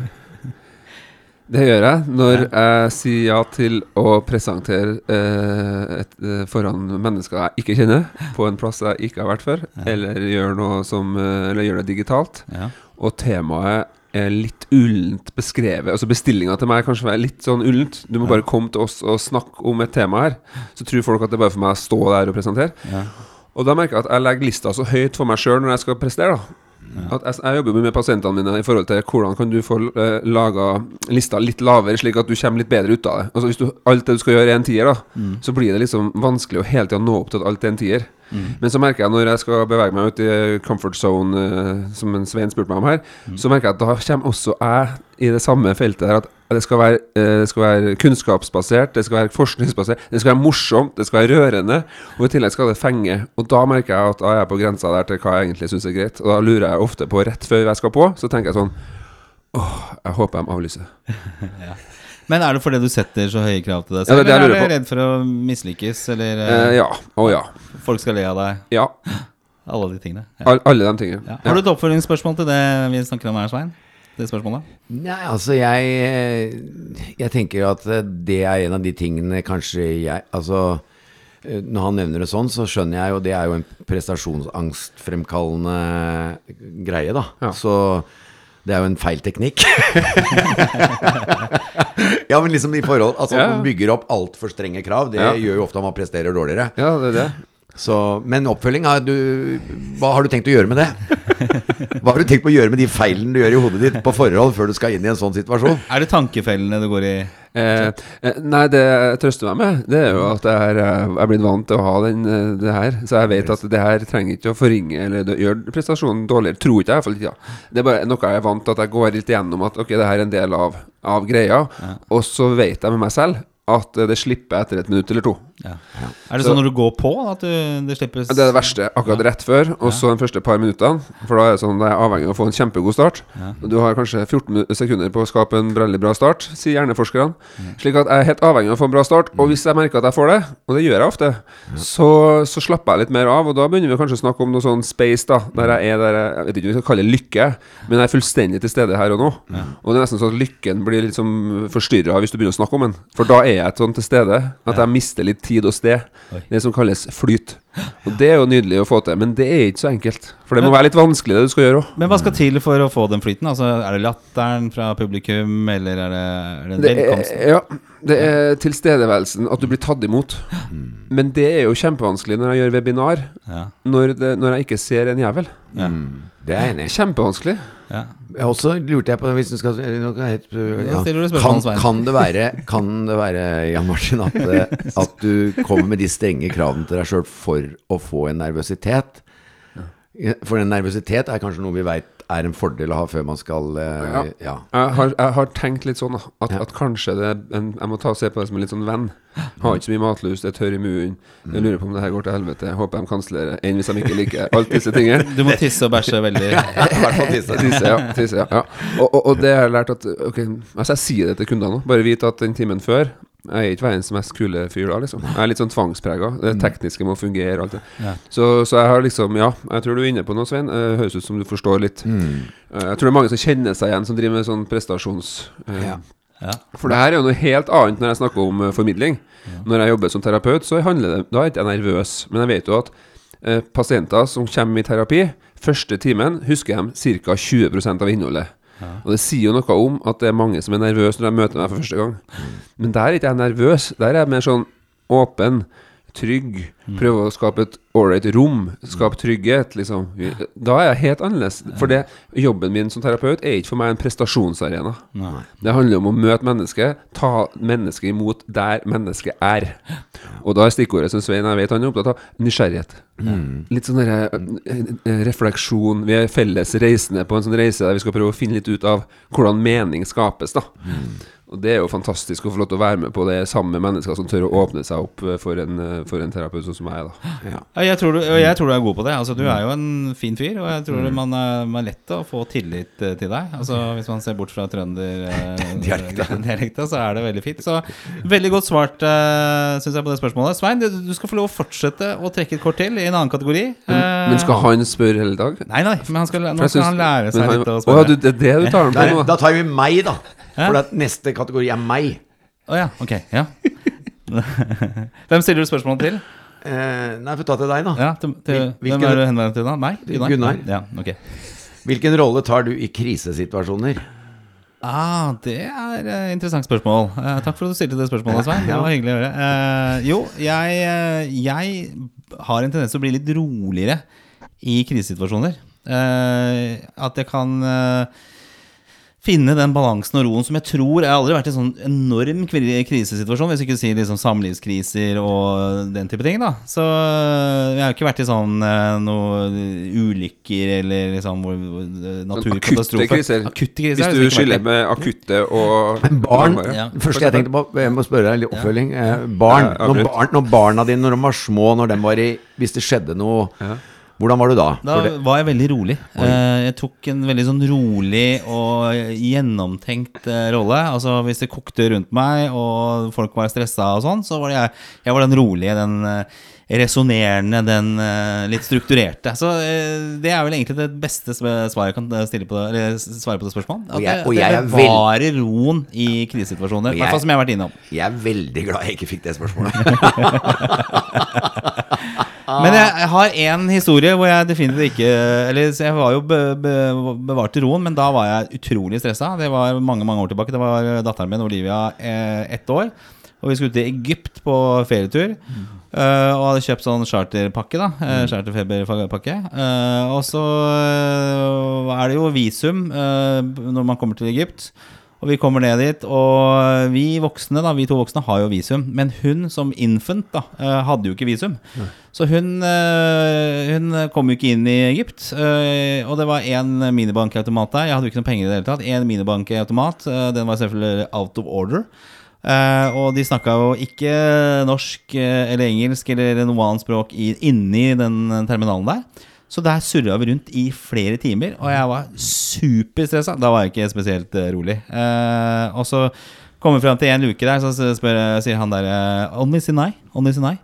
det gjør jeg når jeg sier ja til å presentere eh, et, eh, foran mennesker jeg ikke kjenner, på en plass jeg ikke har vært før, eller gjør noe som eh, Eller gjør det digitalt, Ja. og temaet litt ullent beskrevet. Altså Bestillinga til meg kanskje være litt sånn ullent. Du må bare komme til oss og snakke om et tema her. Så tror folk at det er bare for meg å stå der og presentere. Ja. Og da merker jeg at jeg legger lista så høyt for meg sjøl når jeg skal prestere. da At jeg, jeg jobber jo med pasientene mine i forhold til hvordan kan du få uh, laga lista litt lavere, slik at du kommer litt bedre ut av det. Altså Hvis du, alt det du skal gjøre, er en tier, da så blir det liksom vanskelig å hele tida nå opp til at alt er en tier. Men så merker jeg når jeg skal bevege meg ut i comfort zone, eh, som en Svein spurte meg om her, så merker jeg at da kommer også jeg i det samme feltet der at det skal være, eh, det skal være kunnskapsbasert, det skal være forskningsbasert, det skal være morsomt, det skal være rørende, og i tillegg skal det fenge. Og da merker jeg at da er jeg på grensa der til hva jeg egentlig syns er greit. Og da lurer jeg ofte på, rett før jeg skal på, så tenker jeg sånn Åh, jeg håper de avlyser. *laughs* Men er det fordi du setter så høye krav til deg Ja, det er det eller er du redd for å mislykkes, eller Eh, eh, ja. Å ja. folk skal le av deg? Ja. *laughs* Alle de tingene. Ja. All, alle de tingene. Ja. Har du et oppfølgingsspørsmål til det vi snakker om her, Svein? Det spørsmålet? Nei, altså jeg Jeg tenker at det er en av de tingene kanskje jeg Altså eh, når han nevner det sånn, så skjønner jeg jo det er jo en prestasjonsangstfremkallende greie, da. Ja. Så det er jo en feil teknikk. *laughs* ja, men liksom i forhold Altså Ja. man bygger opp altfor strenge krav, det Ja. gjør jo ofte at man presterer dårligere. Ja, det er det. Så, men oppfølging har du Hva har du tenkt å gjøre med det? Hva har du tenkt på å gjøre med de feilene du gjør i hodet ditt på forhold før du skal inn i en sånn situasjon? Er det tankefellene du går i? Eh, eh, nei, det jeg trøster meg med, det er jo at jeg er, eh, jeg er blitt vant til å ha den, eh, det her. Så jeg vet at det her trenger ikke å forringe eller gjøre prestasjonen dårligere. Tror ikke jeg, iallfall ikke. Ja. Det er bare noe jeg er vant til, at jeg går litt igjennom at ok, det her er en del av, av greia. Og så vet jeg med meg selv at eh, det slipper etter et minutt eller to. Ja. Er det Så- sånn når du går på, at du, det slippes Det er det verste. Akkurat rett før, og så de første par minuttene. For da er det sånn det er avhengig av å få en kjempegod start. Ja. Du har kanskje 14 sekunder på å skape en veldig bra start, sier hjerneforskerne. Slik at jeg er helt avhengig av å få en bra start. Og hvis jeg merker at jeg får det, og det gjør jeg ofte, så, så slapper jeg litt mer av. Og da begynner vi kanskje å snakke om noe sånn space, da. Der jeg er der jeg, jeg vet ikke om vi skal kalle det lykke, men jeg er fullstendig til stede her og nå. Og det er nesten sånn at lykken blir litt liksom forstyrra hvis du begynner å snakke om den. For da er jeg sånn til stede at jeg mister litt tid og sted. Det som kalles flyt. Og det er jo nydelig å få til, men det er ikke så enkelt. For det må være litt vanskelig, det du skal gjøre òg. Men hva skal til for å få den flyten? Altså, er det latteren fra publikum, eller er det, er det Det velkomsten? er, ja, det er tilstedeværelsen, at du blir tatt imot. Men det er jo kjempevanskelig når jeg gjør webinar, når, det, når jeg ikke ser en jævel. ja, Det er jeg enig i. Kjempevanskelig. Ja. Også lurte jeg på hvis du skal stiller du kan, kan det være, kan det være Jan Martin, at, eh, *laughs* at du kommer med de strenge kravene til deg sjøl for å få en nervøsitet? For en nervøsitet er kanskje noe vi veit er en fordel å ha før man skal eh, Ja. ja. Jeg har, jeg har tenkt litt sånn at, Ja. at kanskje det er en, Jeg må ta og se på det som en litt sånn venn. Har ikke så mye matlyst, er tørr i munnen. Jeg lurer på om det her går til helvete. Jeg håper de kansellerer. Enn hvis de ikke liker alt disse tingene. Du må tisse og bæsje veldig. *laughs* I hvert fall tisse. Tisse, ja. Tisse, ja, ja. Og, og, og det har jeg lært at Ok, altså jeg sier det til kundene nå. Bare vit at den timen før jeg er ikke verdens mest kule fyr da, liksom. Jeg er litt sånn tvangsprega. Det tekniske må fungere. Alt det. Ja. Så, så jeg har liksom Ja, jeg tror du er inne på noe, Svein. Eh, høres ut som du forstår litt. Eh, Jeg tror det er mange som kjenner seg igjen, som driver med sånn prestasjons... eh, Ja. Ja. For det her er jo noe helt annet når jeg snakker om formidling. Når jeg jobber som terapeut, så handler det Da er ikke jeg nervøs. Men jeg vet jo at eh, pasienter som kommer i terapi, første timen husker de ca. 20% av innholdet. Og det sier jo noe om at det er mange som er nervøse når de møter meg for første gang. Men der er ikke jeg nervøs. Der er jeg mer sånn åpen, trygg. Prøve å skape et ålreit rom. Skape trygghet, liksom. Da er jeg helt annerledes. For det, jobben min som terapeut er ikke for meg en prestasjonsarena. Nei. Det handler om å møte mennesket, ta mennesket imot der mennesket er. Og da er stikkordet som Svein jeg vet han er opptatt av, nysgjerrighet. Litt sånn derre eh, refleksjon. Vi er felles reisende på en sånn reise der vi skal prøve å finne litt ut av hvordan mening skapes, da. Og det er jo fantastisk å få lov til å være med på det sammen med mennesker som tør å åpne seg opp eh, for en, eh, for en terapeut sånn som meg, da. Ja. Ja, jeg, tror du, og jeg tror du er god på det. Altså, du er jo en fin fyr, og jeg tror man, er, man er lett å få tillit eh, til deg. Altså, hvis man ser bort fra *laughs* Dialekta. *laughs* trønderdialekta, så er det veldig fint. Så veldig godt svart, uh, syns jeg, på det spørsmålet. Svein, du, du skal få lov å fortsette å trekke et kort til i en annen kategori. Eh, Men skal han spørre hele dag? Nei, nei, men han skal, nå skal han lære seg han- litt å Å ja, du, det er det du tar ham på nå? da tar vi meg, da. For at neste kategori er meg. Å ja, ok. Ja. *laughs* Hvem stiller du spørsmål til? Eh, nei, for ta til deg, da. Ja, til, til, Hvilken, hvem er du henvendt til da? Meg? Gunnar. Ja, okay. Hvilken rolle tar du i krisesituasjoner? Ah, det er et interessant spørsmål. Eh, takk for at du stilte det spørsmålet, Svein. Det var hyggelig å høre. Eh, jo, jeg, eh, jeg har en tendens til å bli litt roligere i krisesituasjoner. Eh, at jeg kan eh, finne den balansen og roen som jeg tror Jeg har aldri vært i en sånn enorm krisesituasjon, hvis ikke du sier liksom samlivskriser og den type ting. da Så øh, jeg har ikke vært i sånn øh, noe ulykker eller liksom hvor- hvor- Akutte kriser. Akutte kriser Hvis du skylder skiller med akutte og Men Barn. Ja. Første jeg tenkte på, jeg må spørre deg litt oppfølging. Eh, barn, Ja, når, barn når barna dine når de var små, når de var i Hvis det skjedde noe, hvordan var du da? Da var jeg veldig rolig. Eh, jeg tok en veldig sånn rolig og gjennomtenkt eh, rolle. Altså Hvis det kokte rundt meg og folk var stressa og sånn, så var det jeg, jeg var den rolige, den uh, resonnerende, den eh, litt strukturerte. Så eh, det er vel egentlig det beste svaret jeg kan eh, stille på det, eller svare på det spørsmålet. At Og jeg- og jeg det er bevarer roen i krisesituasjoner. I hvert fall som jeg har vært innom. jeg er veldig glad jeg ikke fikk det spørsmålet. *laughs* Men jeg, jeg har én historie hvor jeg definitivt ikke Eller jeg var jo be, be, bevart i roen, men da var jeg utrolig stressa. Det var mange mange år tilbake. Det var datteren min, Olivia, eh, ett år. Og vi skulle til Egypt på ferietur. eh, og hadde kjøpt sånn charterpakke. da uh, Charterfeberpakke. Uh, og så er det jo visum når man kommer til Egypt. Og vi kommer ned dit, og vi voksne, da, vi to voksne har jo visum. Men hun som infant da, eh, hadde jo ikke visum. Så hun, eh, hun kom jo ikke inn i Egypt. eh, Og det var én minibankautomat der. Jeg hadde jo ikke noen penger i det hele tatt. Én minibankautomat. Den var selvfølgelig out of order. Og de snakka jo ikke norsk eller engelsk eller noe annet språk i, inni den terminalen der. Så der surra vi rundt i flere timer, og jeg var superstressa. Da var jeg ikke spesielt eh, rolig. Eh, og så kommer vi fram til en luke der, så spør, sier han der eh, Only Sinai? Only Sinai?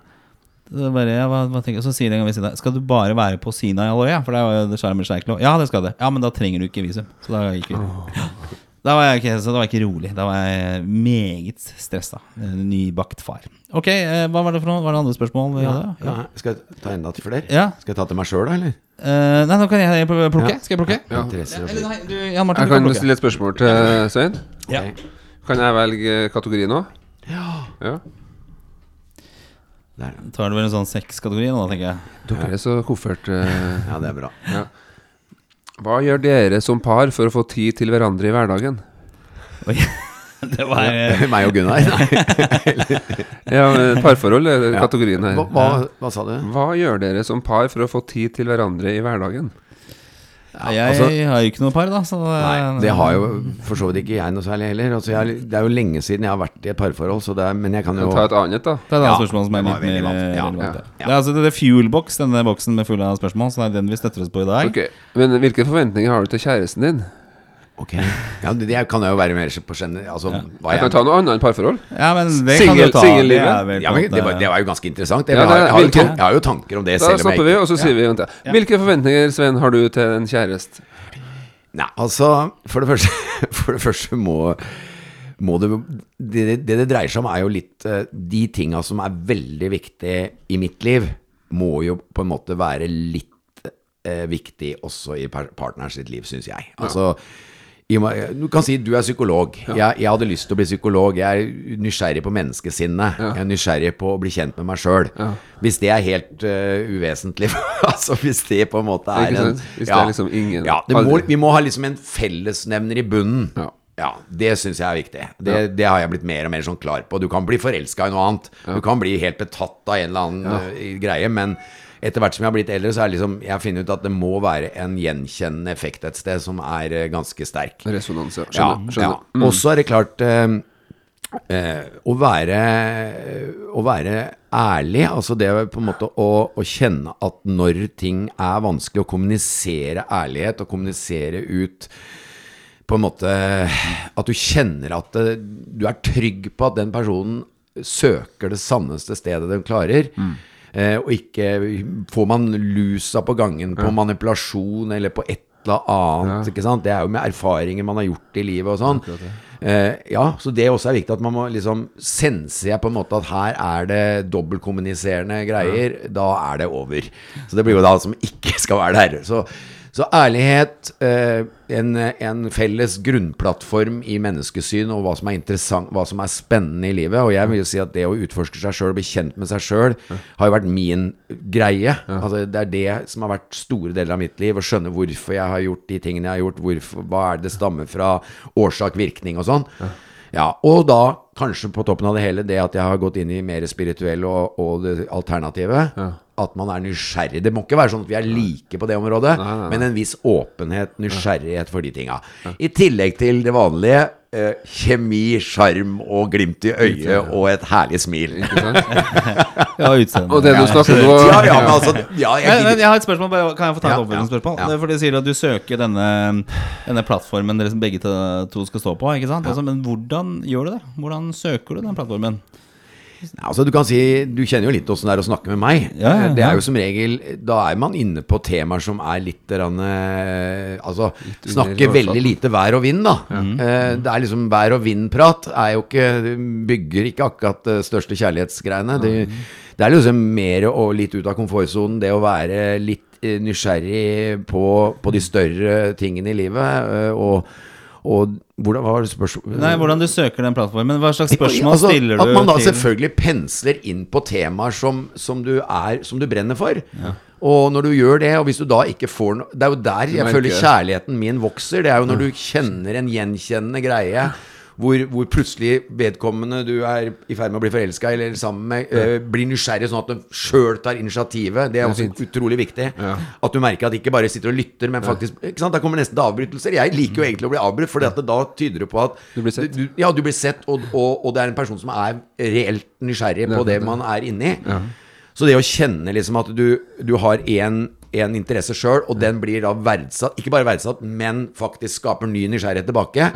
Så, bare, ja, hva, hva så sier den ved siden Skal du bare være på Sinai-halvøya? For det er jo Sharm el Sheikh. Ja, det skal det. Ja, men da trenger du ikke visum. Så da gikk vi. Da var jeg ikke, så da var jeg ikke rolig. Da var jeg meget stressa. Nybakt far. Ok, eh, hva var det for noe? Var det andre spørsmål vi hadde? Ja. Skal jeg ta enda til flere? Ja. Skal jeg ta til meg sjøl, da, eller? Uh, nei, nå kan jeg plukke. Ja. Skal jeg plukke? Ja. Eller nei, du, Jan Martin, Jeg kan kan stille et spørsmål til Svein. Ja. Ok. Kan jeg velge kategori nå? Ja. Ja. Der, Tar du vel en sånn sexkategori nå, tenker jeg. Dere er så koffert. Uh... ja, det er bra. ja. Hva gjør dere som par for å få tid til hverandre i hverdagen? Oi. *laughs* Det var ja, *laughs* Meg og Gunnar. *laughs* Ja, Parforhold er kategorien her. Hva, hva, hva sa du? Hva gjør dere som par for å få tid til hverandre i hverdagen? Jeg altså- har jo ikke noe par, da. Så Nei, det har jo for så vidt ikke jeg noe særlig heller. Altså, jeg, det er jo lenge siden jeg har vært i et parforhold, så det er, men jeg kan jo Ta et annet, da. Det er et annet Ja, spørsmål som er litt mer vant. Ja, relevant. ja, Det er altså det er Fuelbox, denne boksen med full av spørsmål, så det er den vi støtter oss på i dag. Okay. Men hvilke forventninger har du til kjæresten din? Ok. Ja, det, det kan jeg jo være mer på skjønne. Altså, hva Jeg jeg, kan ta noe annet enn parforhold. Ja, men det Singel- kan du ta. Det ja, men det, var, det var jo ganske interessant. Jeg, Ja, jeg, har, jeg, har, jeg har jo tanker om det, Da stopper vi, og så sier vi vent, ja. Hvilke forventninger Sven, har du til en kjæreste? Nei, altså For det første, *laughs* for det første må, må det, det Det det dreier seg om, er jo litt eh, De tinga som er veldig viktige i mitt liv, må jo på en måte være litt eh, viktig også i par partneren sitt liv, syns jeg. Altså med- Du kan si du er psykolog. Jeg, jeg hadde lyst til å bli psykolog. Jeg er nysgjerrig på menneskesinnet. Jeg er nysgjerrig på å bli kjent med meg sjøl. Hvis det er helt uh, uvesentlig *laughs* Altså hvis det på en måte er en? Hvis det er liksom ingen- ja, må. Vi må ha liksom en fellesnevner i bunnen. Ja. Ja, Det syns jeg er viktig. Det, det har jeg blitt mer og mer sånn klar på. Du kan bli forelska i noe annet. Du kan bli helt betatt av en eller annen ja. greie. Men etter hvert som jeg har blitt eldre, så er liksom Jeg funnet ut at det må være en gjenkjennende effekt et sted som er eh, ganske sterk. Resonans, ja. Ja, Skjønner. ja. skjønner. Mm. Og så er det klart eh, eh, å være Å være ærlig, altså det på en måte å, å kjenne at når ting er vanskelig, å kommunisere ærlighet og kommunisere ut på en måte At du kjenner at det, du er trygg på at den personen søker det sanneste stedet den klarer. Eh, og ikke får man lusa på gangen på manipulasjon eller på et eller annet. Ikke sant? Det er jo med erfaringer man har gjort i livet og sånn. Eh, ja, så det også er viktig at man må liksom sense jeg på en måte at her er det dobbeltkommuniserende greier, da er det over. Så det blir jo da som ikke *laughs* skal være der. Så, Så ærlighet, eh, en, en felles grunnplattform i menneskesyn og hva som er interessant, hva som er spennende i livet. Og jeg vil jo si at det å utforske seg sjøl, bli kjent med seg sjøl, har jo vært min greie. Altså, det er det som har vært store deler av mitt liv. Å skjønne hvorfor jeg har gjort de tingene jeg har gjort, hvorfor, hva er det det stammer fra, årsak, virkning og sånn. Ja, og da kanskje på toppen av det hele det at jeg har gått inn i mer spirituell og, og det alternative. At man er nysgjerrig. Det må ikke være sånn at vi er like på det området, men en viss åpenhet, nysgjerrighet for de tinga. I tillegg til det vanlige eh, kjemi, sjarm og glimt i øyet og et herlig smil. Ja, utseende. Og det du snakker om Ja, ja, men altså ja, jeg, men jeg har et spørsmål, bare, Kan jeg få ta et Ja, oppfølgingsspørsmål? ja, ja. For de du sier at du søker denne, denne plattformen dere som begge to to skal stå på. ikke sant? Altså, men hvordan gjør du det? Hvordan søker du den plattformen? Altså Du kan si Du kjenner jo litt åssen det er å snakke med meg. Ja, ja, Det er jo som regel Da er man inne på temaer som er litt rann, eh, Altså litt snakke veldig lite vær og vind, da. Eh, Det er liksom vær og vind-prat. Er jo ikke Bygger ikke akkurat det største kjærlighetsgreiene. Det, det er liksom mer og litt ut av komfortsonen. Det å være litt eh, nysgjerrig på, på de større tingene i livet. eh, Og, og hvordan var det? Nei, Hvordan du søker den plattformen? Hva slags spørsmål Altså, stiller du At man da til selvfølgelig pensler inn på temaer som, som, du, er, som du brenner for. Og når du gjør det, og hvis du da ikke får noe Det er jo der jeg føler kjærligheten min vokser. Det er jo når du kjenner en gjenkjennende greie. *laughs* Hvor, hvor plutselig vedkommende du er i ferd med å bli forelska eller sammen med, eh, blir nysgjerrig, sånn at du sjøl tar initiativet. Det er også utrolig viktig. Ja. At du merker at de ikke bare sitter og lytter, men faktisk ikke sant? Da kommer nesten til avbrytelser. Jeg liker jo egentlig å bli avbrutt, for da tyder det på at Du blir sett. du, ja, du blir sett, og, og, og det er en person som er reelt nysgjerrig på det man er inni. Så det å kjenne liksom at du, du har én en interesse sjøl, og den blir da verdsatt Ikke bare verdsatt, men faktisk skaper ny nysgjerrighet tilbake.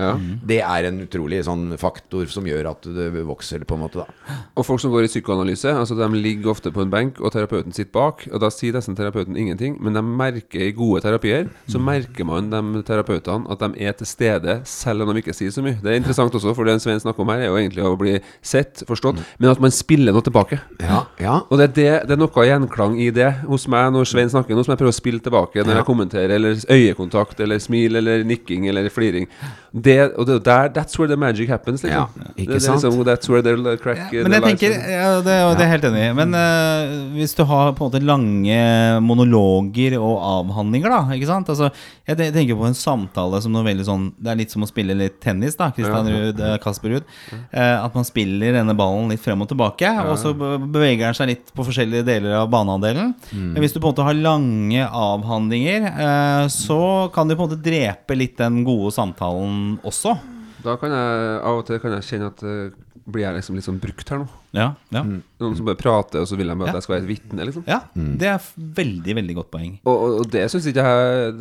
Det er en utrolig sånn faktor som gjør at det vokser, på en måte. da Og folk som går i psykoanalyse, altså de ligger ofte på en benk, og terapeuten sitter bak. Og da sier nesten terapeuten ingenting, men de merker i gode terapier, så merker man de terapeutene at de er til stede, selv om de ikke sier så mye. Det er interessant også, for det Svein snakker om her, er jo egentlig å bli sett, forstått, men at man spiller noe tilbake. Ja, ja. Og det er, det, det er noe gjenklang i det hos meg når Svein snakker nå, som jeg prøver å spille tilbake når jeg kommenterer, eller øyekontakt, eller smil, eller nikking, eller fliring. Det, og det, er der, that's where the magic happens, liksom. Ja, ikke det, det sant? liksom, that's where they'll crack Men jeg tenker, ja, det, det er jeg helt enig i. Men uh, hvis du har på en måte lange monologer og avhandlinger, da. Ikke sant? Altså, jeg tenker på en samtale som noe veldig sånn Det er litt som å spille litt tennis, da. Kristian Ja. Ruud, eh, Kasper Ruud. Uh, at man spiller denne ballen litt frem og tilbake, og så beveger den seg litt på forskjellige deler av banehalvdelen. Men hvis du på en måte har lange avhandlinger, uh, så kan du på en måte drepe litt den gode samtalen også. Da kan jeg av og til kan jeg kjenne at uh, blir jeg liksom litt sånn brukt her nå. Ja, ja. Noen som bare prater, og så vil de at Ja. jeg skal være et vitne, liksom. ja det er veldig, veldig godt poeng. Og, og, det syns ikke jeg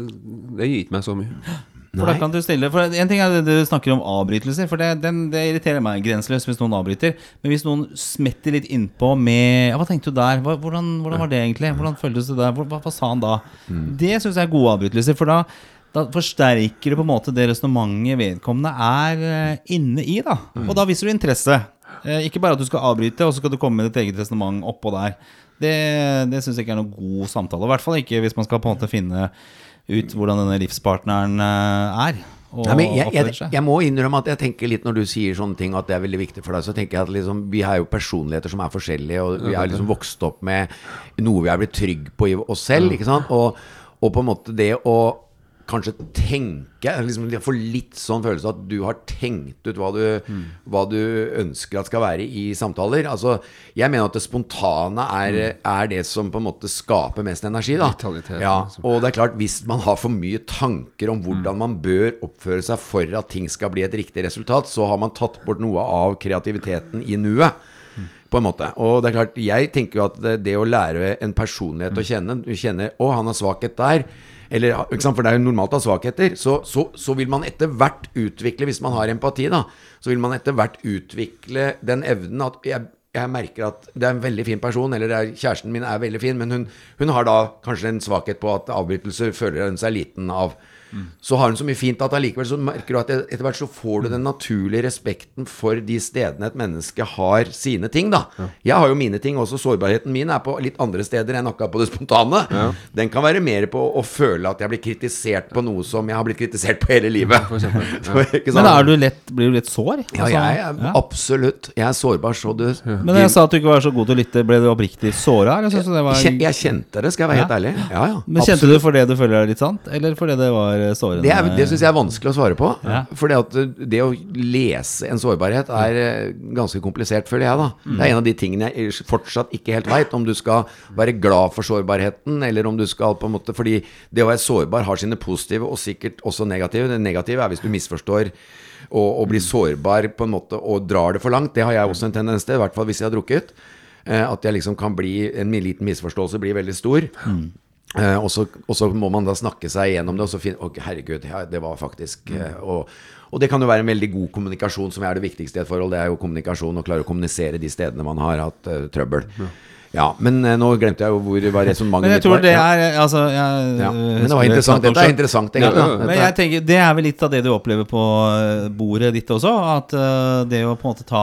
Det gir ikke meg så mye. For da kan du stille For En ting er det du snakker om avbrytelser, for det, den, det irriterer meg grenseløst hvis noen avbryter. Men hvis noen smetter litt innpå med ja, 'Hva tenkte du der? Hva, hvordan, hvordan var det egentlig? Hvordan føltes det der? Hva, hva, hva sa han da?' Det syns jeg er gode avbrytelser, for da, da forsterker du på en måte det resonnementet vedkommende er eh, inne i. da Og da viser du interesse. Eh, Ikke bare at du skal avbryte, og så skal du komme med ditt eget resonnement oppå der. Det, det syns jeg ikke er noe god samtale. I hvert fall ikke hvis man skal på en måte finne ut hvordan denne livspartneren eh, er. Nei, men jeg, jeg, jeg må innrømme at jeg tenker litt når du sier sånne ting at det er veldig viktig for deg, så tenker jeg at liksom, vi har jo personligheter som er forskjellige, og vi har liksom vokst opp med noe vi har blitt trygg på i oss selv? Og, og på en måte det å kanskje tenke liksom, Jeg får litt sånn følelse at du har tenkt ut hva du, hva du ønsker at skal være i samtaler. Altså, jeg mener at det spontane er, er det som på en måte skaper mest energi. Da. Ja, liksom. og det er klart, hvis man har for mye tanker om hvordan man bør oppføre seg for at ting skal bli et riktig resultat, så har man tatt bort noe av kreativiteten i nuet. På en måte. Og det er klart, jeg tenker jo at det, det å lære en personlighet å kjenne Du kjenner 'Å, han har svakhet der'. Eller? For det er jo normalt ha svakheter. Så, så, så vil man etter hvert utvikle, hvis man har empati, da, så vil man etter hvert utvikle den evnen at jeg, jeg merker at det er en veldig fin person, eller er, kjæresten min er veldig fin, men hun, hun har da kanskje en svakhet på at avbrytelser føler hun seg liten av. så har hun så mye fint at allikevel så merker du at etter hvert så får du den naturlige respekten for de stedene et menneske har sine ting, da. Jeg har jo mine ting også. Sårbarheten min er på litt andre steder enn akkurat på det spontane. Den kan være mer på å føle at jeg blir kritisert på noe som jeg har blitt kritisert på hele livet. For eksempel. *laughs* Ikke Men er du lett, blir du litt sår? Ja, Altså, jeg er ja. absolutt Jeg er sårbar, så du Men jeg sa at du ikke var så god til å lytte. Ble du oppriktig såra? var- Jeg kjente det, skal jeg være helt Ja. ærlig. Ja, ja, Men Kjente du for det du føler er litt sant, eller fordi det var eh, sårende? Det, er- det syns jeg er vanskelig å svare på. Ja. At det å lese en sårbarhet er eh, ganske komplisert, føler jeg. da Mm. Det er en av de tingene jeg fortsatt ikke helt veit. Om du skal være glad for sårbarheten, eller om du skal på en måte Fordi det å være sårbar har sine positive og sikkert også negative. Det negative er hvis du misforstår og, og blir sårbar på en måte og drar det for langt. Det har jeg også en tendens til, i hvert fall hvis jeg har drukket. Eh, at jeg liksom kan bli En liten misforståelse blir veldig stor. Eh, og, så, og så må man da snakke seg igjennom det, og så finne Å, herregud, ja, det var faktisk eh, og, og det kan jo være en veldig god kommunikasjon, som er det viktigste i et forhold. Det er jo kommunikasjon, å klare å kommunisere de stedene man har hatt eh, trøbbel. Ja, men eh, nå glemte jeg jo hvor var resonnementet Men jeg mitt tror det Ja. er altså, jeg, Ja. øh, Men det var interessant. Dette er interessant, Ja, ja, ja. Men jeg tenker, det er vel litt av det du opplever på bordet ditt også. At det å på en måte ta.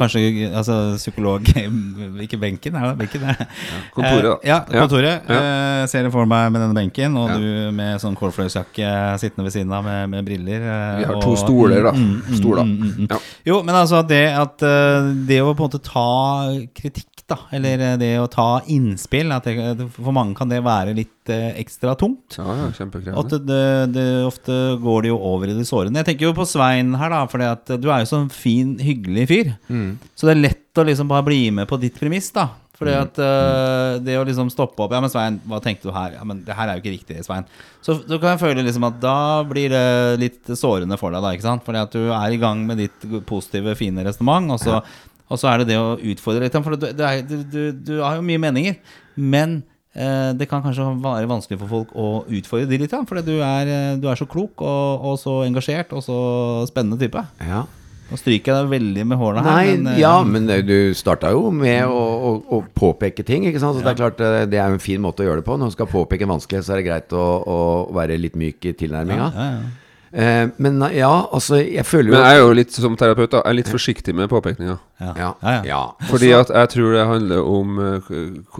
Kanskje altså, psykolog *laughs* Ikke benken, er det benken? Ja. kontoret, da. Ja, Ja. kontoret. Ja. Eh, ser det for meg med denne benken, og Ja. du med sånn kålfløyelsjakke sittende ved siden av med, med briller. eh, Vi har og- to stoler, da. Mm, mm, Stoler. mm, mm, mm. Ja. Jo, men altså det at Det å på en måte ta kritikk, da, eller øh, det å ta innspill at det, For mange kan det være litt øh, ekstra tungt. Ja, ja, kjempekrevende. det, det, ofte går det jo over i det sårende. Jeg tenker jo på Svein her, da, for du er jo sånn fin, hyggelig fyr. Så det er lett å liksom bare bli med på ditt premiss, da. Fordi at uh, det å liksom stoppe opp Ja, men Svein, hva tenkte du her? Ja, men det her er jo ikke riktig, Svein. Så, så kan jeg føle liksom at da blir det litt sårende for deg, da, ikke sant? Fordi at du er i gang med ditt positive, fine resonnement, og så og så er det det å utfordre litt. For du, du, er, du, du, du har jo mye meninger, men eh, det kan kanskje være vanskelig for folk å utfordre de litt. For du er, eh, du er så klok og, og så engasjert og så spennende type. Ja. Nå stryker jeg deg veldig med hårene her. Nei, men, eh, ja, men du starta jo med å, å, å påpeke ting, ikke sant. Så det er klart eh, det er jo en fin måte å gjøre det på. Når du skal påpeke en vanskelighet, så er det greit å, å være litt myk i tilnærminga. ja, ja. Eh, men ja, altså, jeg føler jo Men jeg er jo litt som terapeut da, jeg er litt forsiktig med påpekninger. Ja. Ja, Ja. Fordi at jeg tror det handler om uh,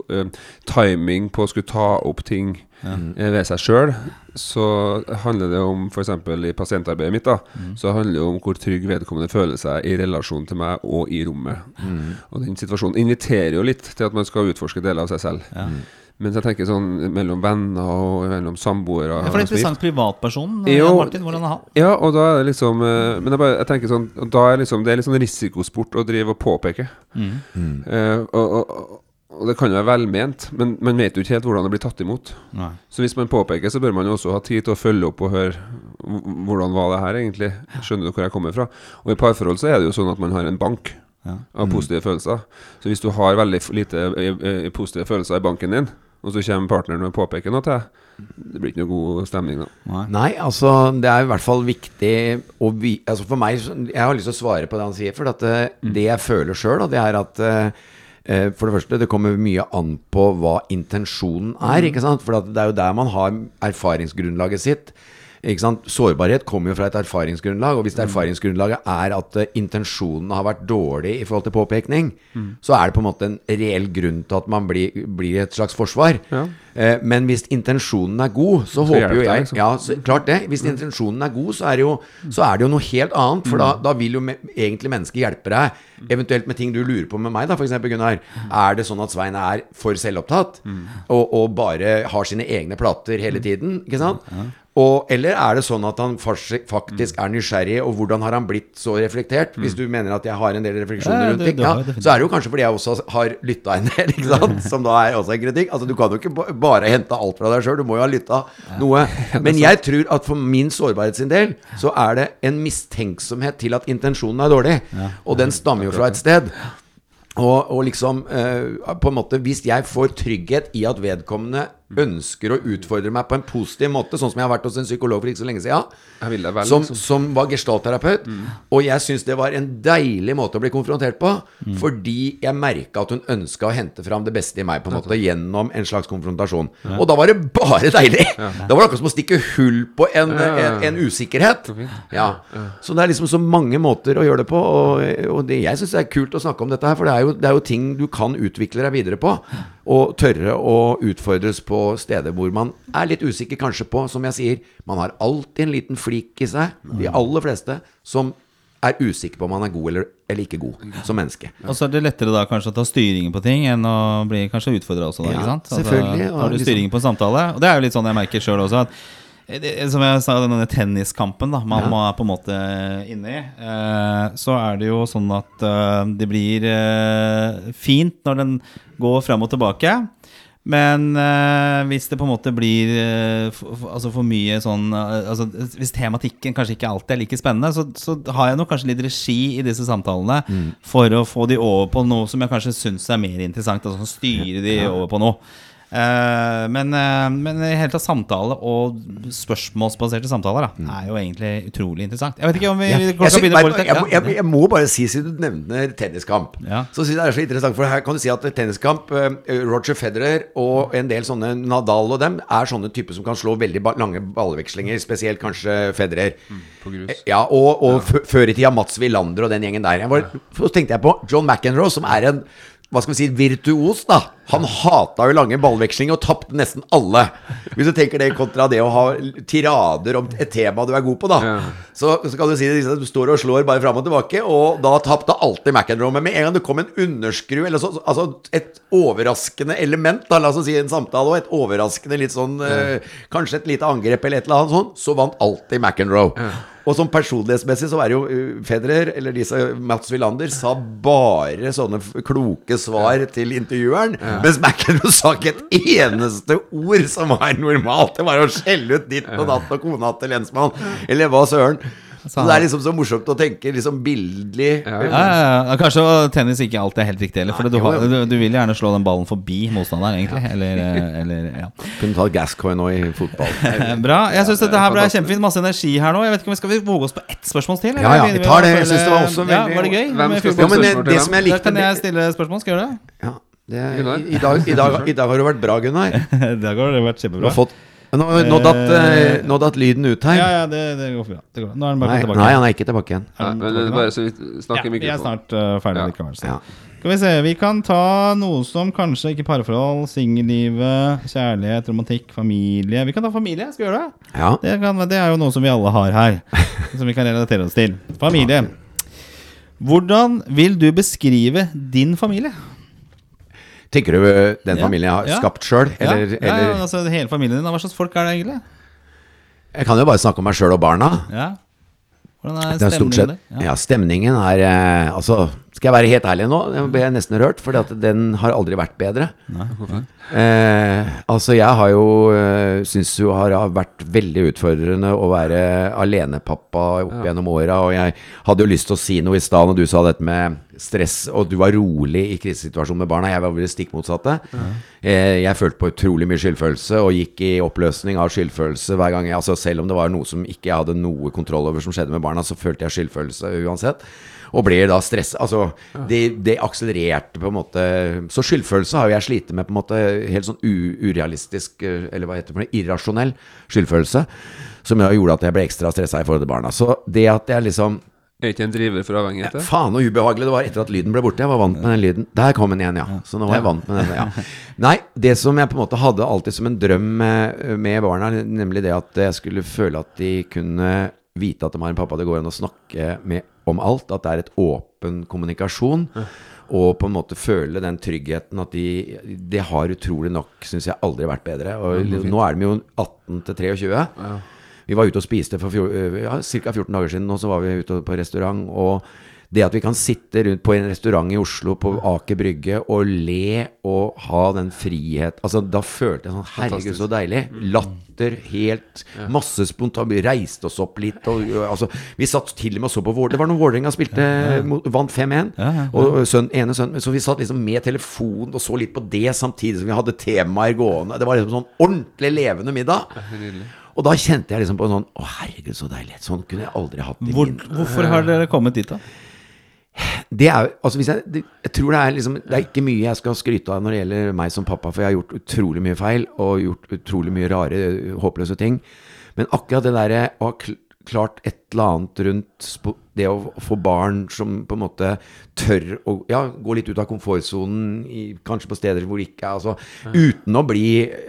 eh, timing på å skulle ta opp ting eh, ved seg sjøl. Så handler det om f.eks. i pasientarbeidet mitt, da så handler det om hvor trygg vedkommende føler seg i relasjon til meg og i rommet. Og den situasjonen inviterer jo litt til at man skal utforske deler av seg selv. Mens jeg tenker sånn mellom venner og mellom samboere Ja, for det er interessant privatperson. Jo. Jan Martin, hvordan er han? Ja, og da er det liksom eh, Men jeg, bare, jeg tenker sånn og Da er liksom det er litt sånn risikosport å drive og påpeke. Eh, og, og, og, og det kan jo være velment, men man vet jo ikke helt hvordan det blir tatt imot. Nei. Så hvis man påpeker, så bør man jo også ha tid til å følge opp og høre hvordan var det her egentlig. Skjønner du hvor jeg kommer fra? Og i parforhold så er det jo sånn at man har en bank Ja. av positive følelser. Så hvis du har veldig lite eh, eh, positive følelser i banken din, og så kommer partneren og påpeker noe til deg, det blir ikke noe god stemning da. Nei. Nei, altså det er i hvert fall viktig å vi, altså For meg, jeg har lyst til å svare på det han sier. For at eh, det jeg føler sjøl, det er at eh, eh, for det første, det kommer mye an på hva intensjonen er. ikke sant? For at det er jo der man har erfaringsgrunnlaget sitt. Sårbarhet kommer jo fra et erfaringsgrunnlag. Og hvis det erfaringsgrunnlaget er at eh, intensjonene har vært dårlige i forhold til påpekning, så er det på en måte en reell grunn til at man blir, blir et slags forsvar. Ja. Eh, men hvis intensjonen er god, så, Så håper jo jeg liksom. ja, så, klart det. Hvis intensjonen er god, så er det jo, så er det jo noe helt annet. For da, da vil jo me egentlig mennesket hjelpe deg. Eventuelt med ting du lurer på med meg, da, f.eks. Gunnar. Er det sånn at Svein er for selvopptatt? Og, og bare har sine egne plater hele tiden? Ikke sant? Og, eller er det sånn at han faktisk er nysgjerrig, og hvordan har han blitt så reflektert? Hvis du mener at jeg har en del refleksjoner rundt ting, ja, så er det jo kanskje fordi jeg også har lytta en del, ikke sant? *laughs* som da er også en kritikk. Altså Du kan jo ikke bare hente alt fra deg sjøl, du må jo ha lytta noe. *laughs* Men jeg tror at for min sårbarhet sin del, så er det en mistenksomhet til at intensjonen er dårlig. Og den stammer jo fra et sted. Og, og liksom eh, på en måte Hvis jeg får trygghet i at vedkommende ønsker å utfordre meg på en positiv måte, sånn som jeg har vært hos en psykolog for ikke så lenge siden, vel, som, liksom. som var gestaltterapeut. Og jeg syns det var en deilig måte å bli konfrontert på, fordi jeg merka at hun ønska å hente fram det beste i meg, på en måte, gjennom en slags konfrontasjon. Og da var det bare deilig! *laughs* Da var det akkurat som å stikke hull på en, en, en usikkerhet. Ja. Så det er liksom så mange måter å gjøre det på, og, og det, jeg syns det er kult å snakke om dette her, for det er, jo, det er jo ting du kan utvikle deg videre på. Og tørre å utfordres på steder hvor man er litt usikker kanskje på, som jeg sier, man har alltid en liten flik i seg, de aller fleste, som er usikker på om man er god eller, eller ikke god som menneske. Og så er det lettere da kanskje å ta styringen på ting enn å bli kanskje utfordra også, da. Ja, ikke sant? selvfølgelig, og Tar du liksom- styringen på en samtale. Og det er jo litt sånn jeg merker sjøl også. at som jeg sa, denne tenniskampen da man må er på en måte inne i, eh, så er det jo sånn at eh, det blir eh, fint når den går fram og tilbake. Men eh, hvis det på en måte blir eh, for, for- altså for mye sånn eh, altså, Hvis tematikken kanskje ikke alltid er like spennende, så, så har jeg nok kanskje litt regi i disse samtalene for å få de over på noe som jeg kanskje syns er mer interessant. Altså styre de over på noe. Eh, men, eh, men i hele tatt samtale og spørsmålsbaserte samtaler da, er jo egentlig utrolig interessant. Jeg vet ikke om vi Ja. sy- begynner å begynne politikk. jeg, må- jeg, jeg må bare si, siden du nevner tenniskamp, Ja. så syns jeg det er så interessant. For her kan du si at tenniskamp eh, Roger Federer og en del sånne Nadal og dem er sånne typer som kan slå veldig lange ballvekslinger, spesielt kanskje Federer. På grus. Eh, Ja, og, og ja. før i tida Mats Wilander og den gjengen der. Jeg var, så tenkte jeg på John McEnroe, som er en hva skal vi si, virtuos, da. Han hata jo lange ballvekslinger og tapte nesten alle. Hvis du tenker det kontra det å ha tirader om et tema du er god på, da. Ja. Så, så kan du si det, du står og slår bare fram og tilbake, og da tapte alltid McEnroe. Men med en gang det kom en underskru, eller så, altså et overraskende element, da, la oss si en samtale, og et overraskende litt sånn eh, Kanskje et lite angrep eller et eller annet sånn, så vant alltid McEnroe. Og sånn personlighetsmessig så var det jo uh, Federer, eller disse Mats Wilander, sa bare sånne kloke svar til intervjueren. Mens McEnroe sa ikke et eneste ord som var normalt. Det var å skjelle ut ditt og datt og kona til lensmann, eller hva søren. Så det er liksom så morsomt å tenke liksom bildelig. Ja, Ja, ja. Kanskje tennis ikke alltid er helt riktig heller. For du, du, du vil gjerne slå den ballen forbi motstanderen, egentlig. Eller, eh, eller ja. *laughs* Kunne tatt Gascoigne nå i fotball. *laughs* Bra. Jeg syns dette her ble kjempefint. Masse energi her nå. Jeg vet ikke om vi Skal vi våge oss på ett spørsmål til? eller Ja, ja, vi tar det. Jeg syns det var også veldig- Var det gøy? Hvem skal full- Ja, men det, spørsmål til Da kan jeg stille spørsmål. Skal jeg gjøre det? ja, det, i, i, dag, i, dag, *laughs* I dag har det vært bra, Gunnar. *laughs* I dag har det vært kjempebra. har fått Nå, nå, datt, eh, nå datt lyden ut her. Ja, ja, det, det går bra. Det går. Nå er den bare Nei, tilbake. nei, han er ikke tilbake igjen. Nei, men tilbake nå? bare så vi snakker i ja, vi er snart uh, ferdig Ja. likevel. Så. Ja. Skal vi se, vi kan ta noe som kanskje ikke parforhold, singellivet, kjærlighet, romantikk, familie. Vi kan ta familie. Skal vi gjøre det? Ja. Det, kan, det er jo noe som vi alle har her. *laughs* Som vi kan relatere oss til. Familie. Hvordan vil du beskrive din familie? Tenker du eh, den familien jeg har ja. skapt sjøl, Ja, eller, ja, altså Hele familien din. Hva slags folk er det egentlig? Jeg kan jo bare snakke om meg sjøl og barna. Ja. Hvordan er stemningen er stort sett der? Ja, stemningen er eh, Altså, skal jeg være helt ærlig nå? Jeg ble nesten rørt, for den har aldri vært bedre. Nei, Eh, altså, jeg har jo uh, Syns jo har vært veldig utfordrende å være alenepappa opp gjennom åra, og jeg hadde jo lyst til å si noe i stad når du sa dette med stress, og du var rolig i krisesituasjonen med barna. Jeg var vel det stikk motsatte. Eh, jeg følte på utrolig mye skyldfølelse, og gikk i oppløsning av skyldfølelse hver gang jeg Altså, selv om det var noe som ikke jeg hadde noe kontroll over som skjedde med barna, så følte jeg skyldfølelse uansett. Og ble da stressa. Altså, det, det akselererte på en måte Så skyldfølelse har jo jeg slitt med på en måte helt sånn urealistisk, eh, eller hva heter det, irrasjonell skyldfølelse. Som jo gjorde at jeg ble ekstra stressa i forhold til barna. Så det at jeg liksom Er ikke en driver for avhengighet? Ja, Faen og ubehagelig det var etter at lyden ble borte. Jeg var vant med den lyden. Der kom den igjen, ja. Så nå var jeg vant med den. Ja. Nei, det som jeg på en måte hadde alltid som en drøm med, med barna, nemlig det at jeg skulle føle at de kunne vite at de har en pappa det går an å snakke med om alt. At det er et åpen kommunikasjon. Og på en måte føle den tryggheten at de Det har utrolig nok, syns jeg, aldri vært bedre. Og nå er de jo 18 til 23. Vi var ute og spiste for fjor, ja, ca. 14 dager siden, og så var vi ute på restaurant. Og Det at vi kan sitte rundt på en restaurant i Oslo på Aker Brygge og le og ha den frihet Altså, da følte jeg sånn Herregud, så deilig. Latter, helt Masse spontan Vi reiste oss opp litt og altså Vi satt til og med og så på Vålerenga. Det var når Vålerenga spilte Vant 5-1. Ja, ja, ja. Og sønn, ene sønn Så vi satt liksom med telefonen og så litt på det samtidig som vi hadde temaer gående. Det var liksom sånn ordentlig levende middag. Og da kjente jeg liksom på en sånn Å, herregud, så deilig. Sånn kunne jeg aldri hatt i Hvor, min hvorfor har dere kommet dit, da? Det er altså hvis jeg, jeg tror det er liksom Det er ikke mye jeg skal skryte av når det gjelder meg som pappa, for jeg har gjort utrolig mye feil og gjort utrolig mye rare, håpløse ting. Men akkurat det derre å ha klart et eller annet rundt det å få barn som på en måte tør å ja, gå litt ut av komfortsonen, kanskje på steder hvor det ikke er altså, Uten å bli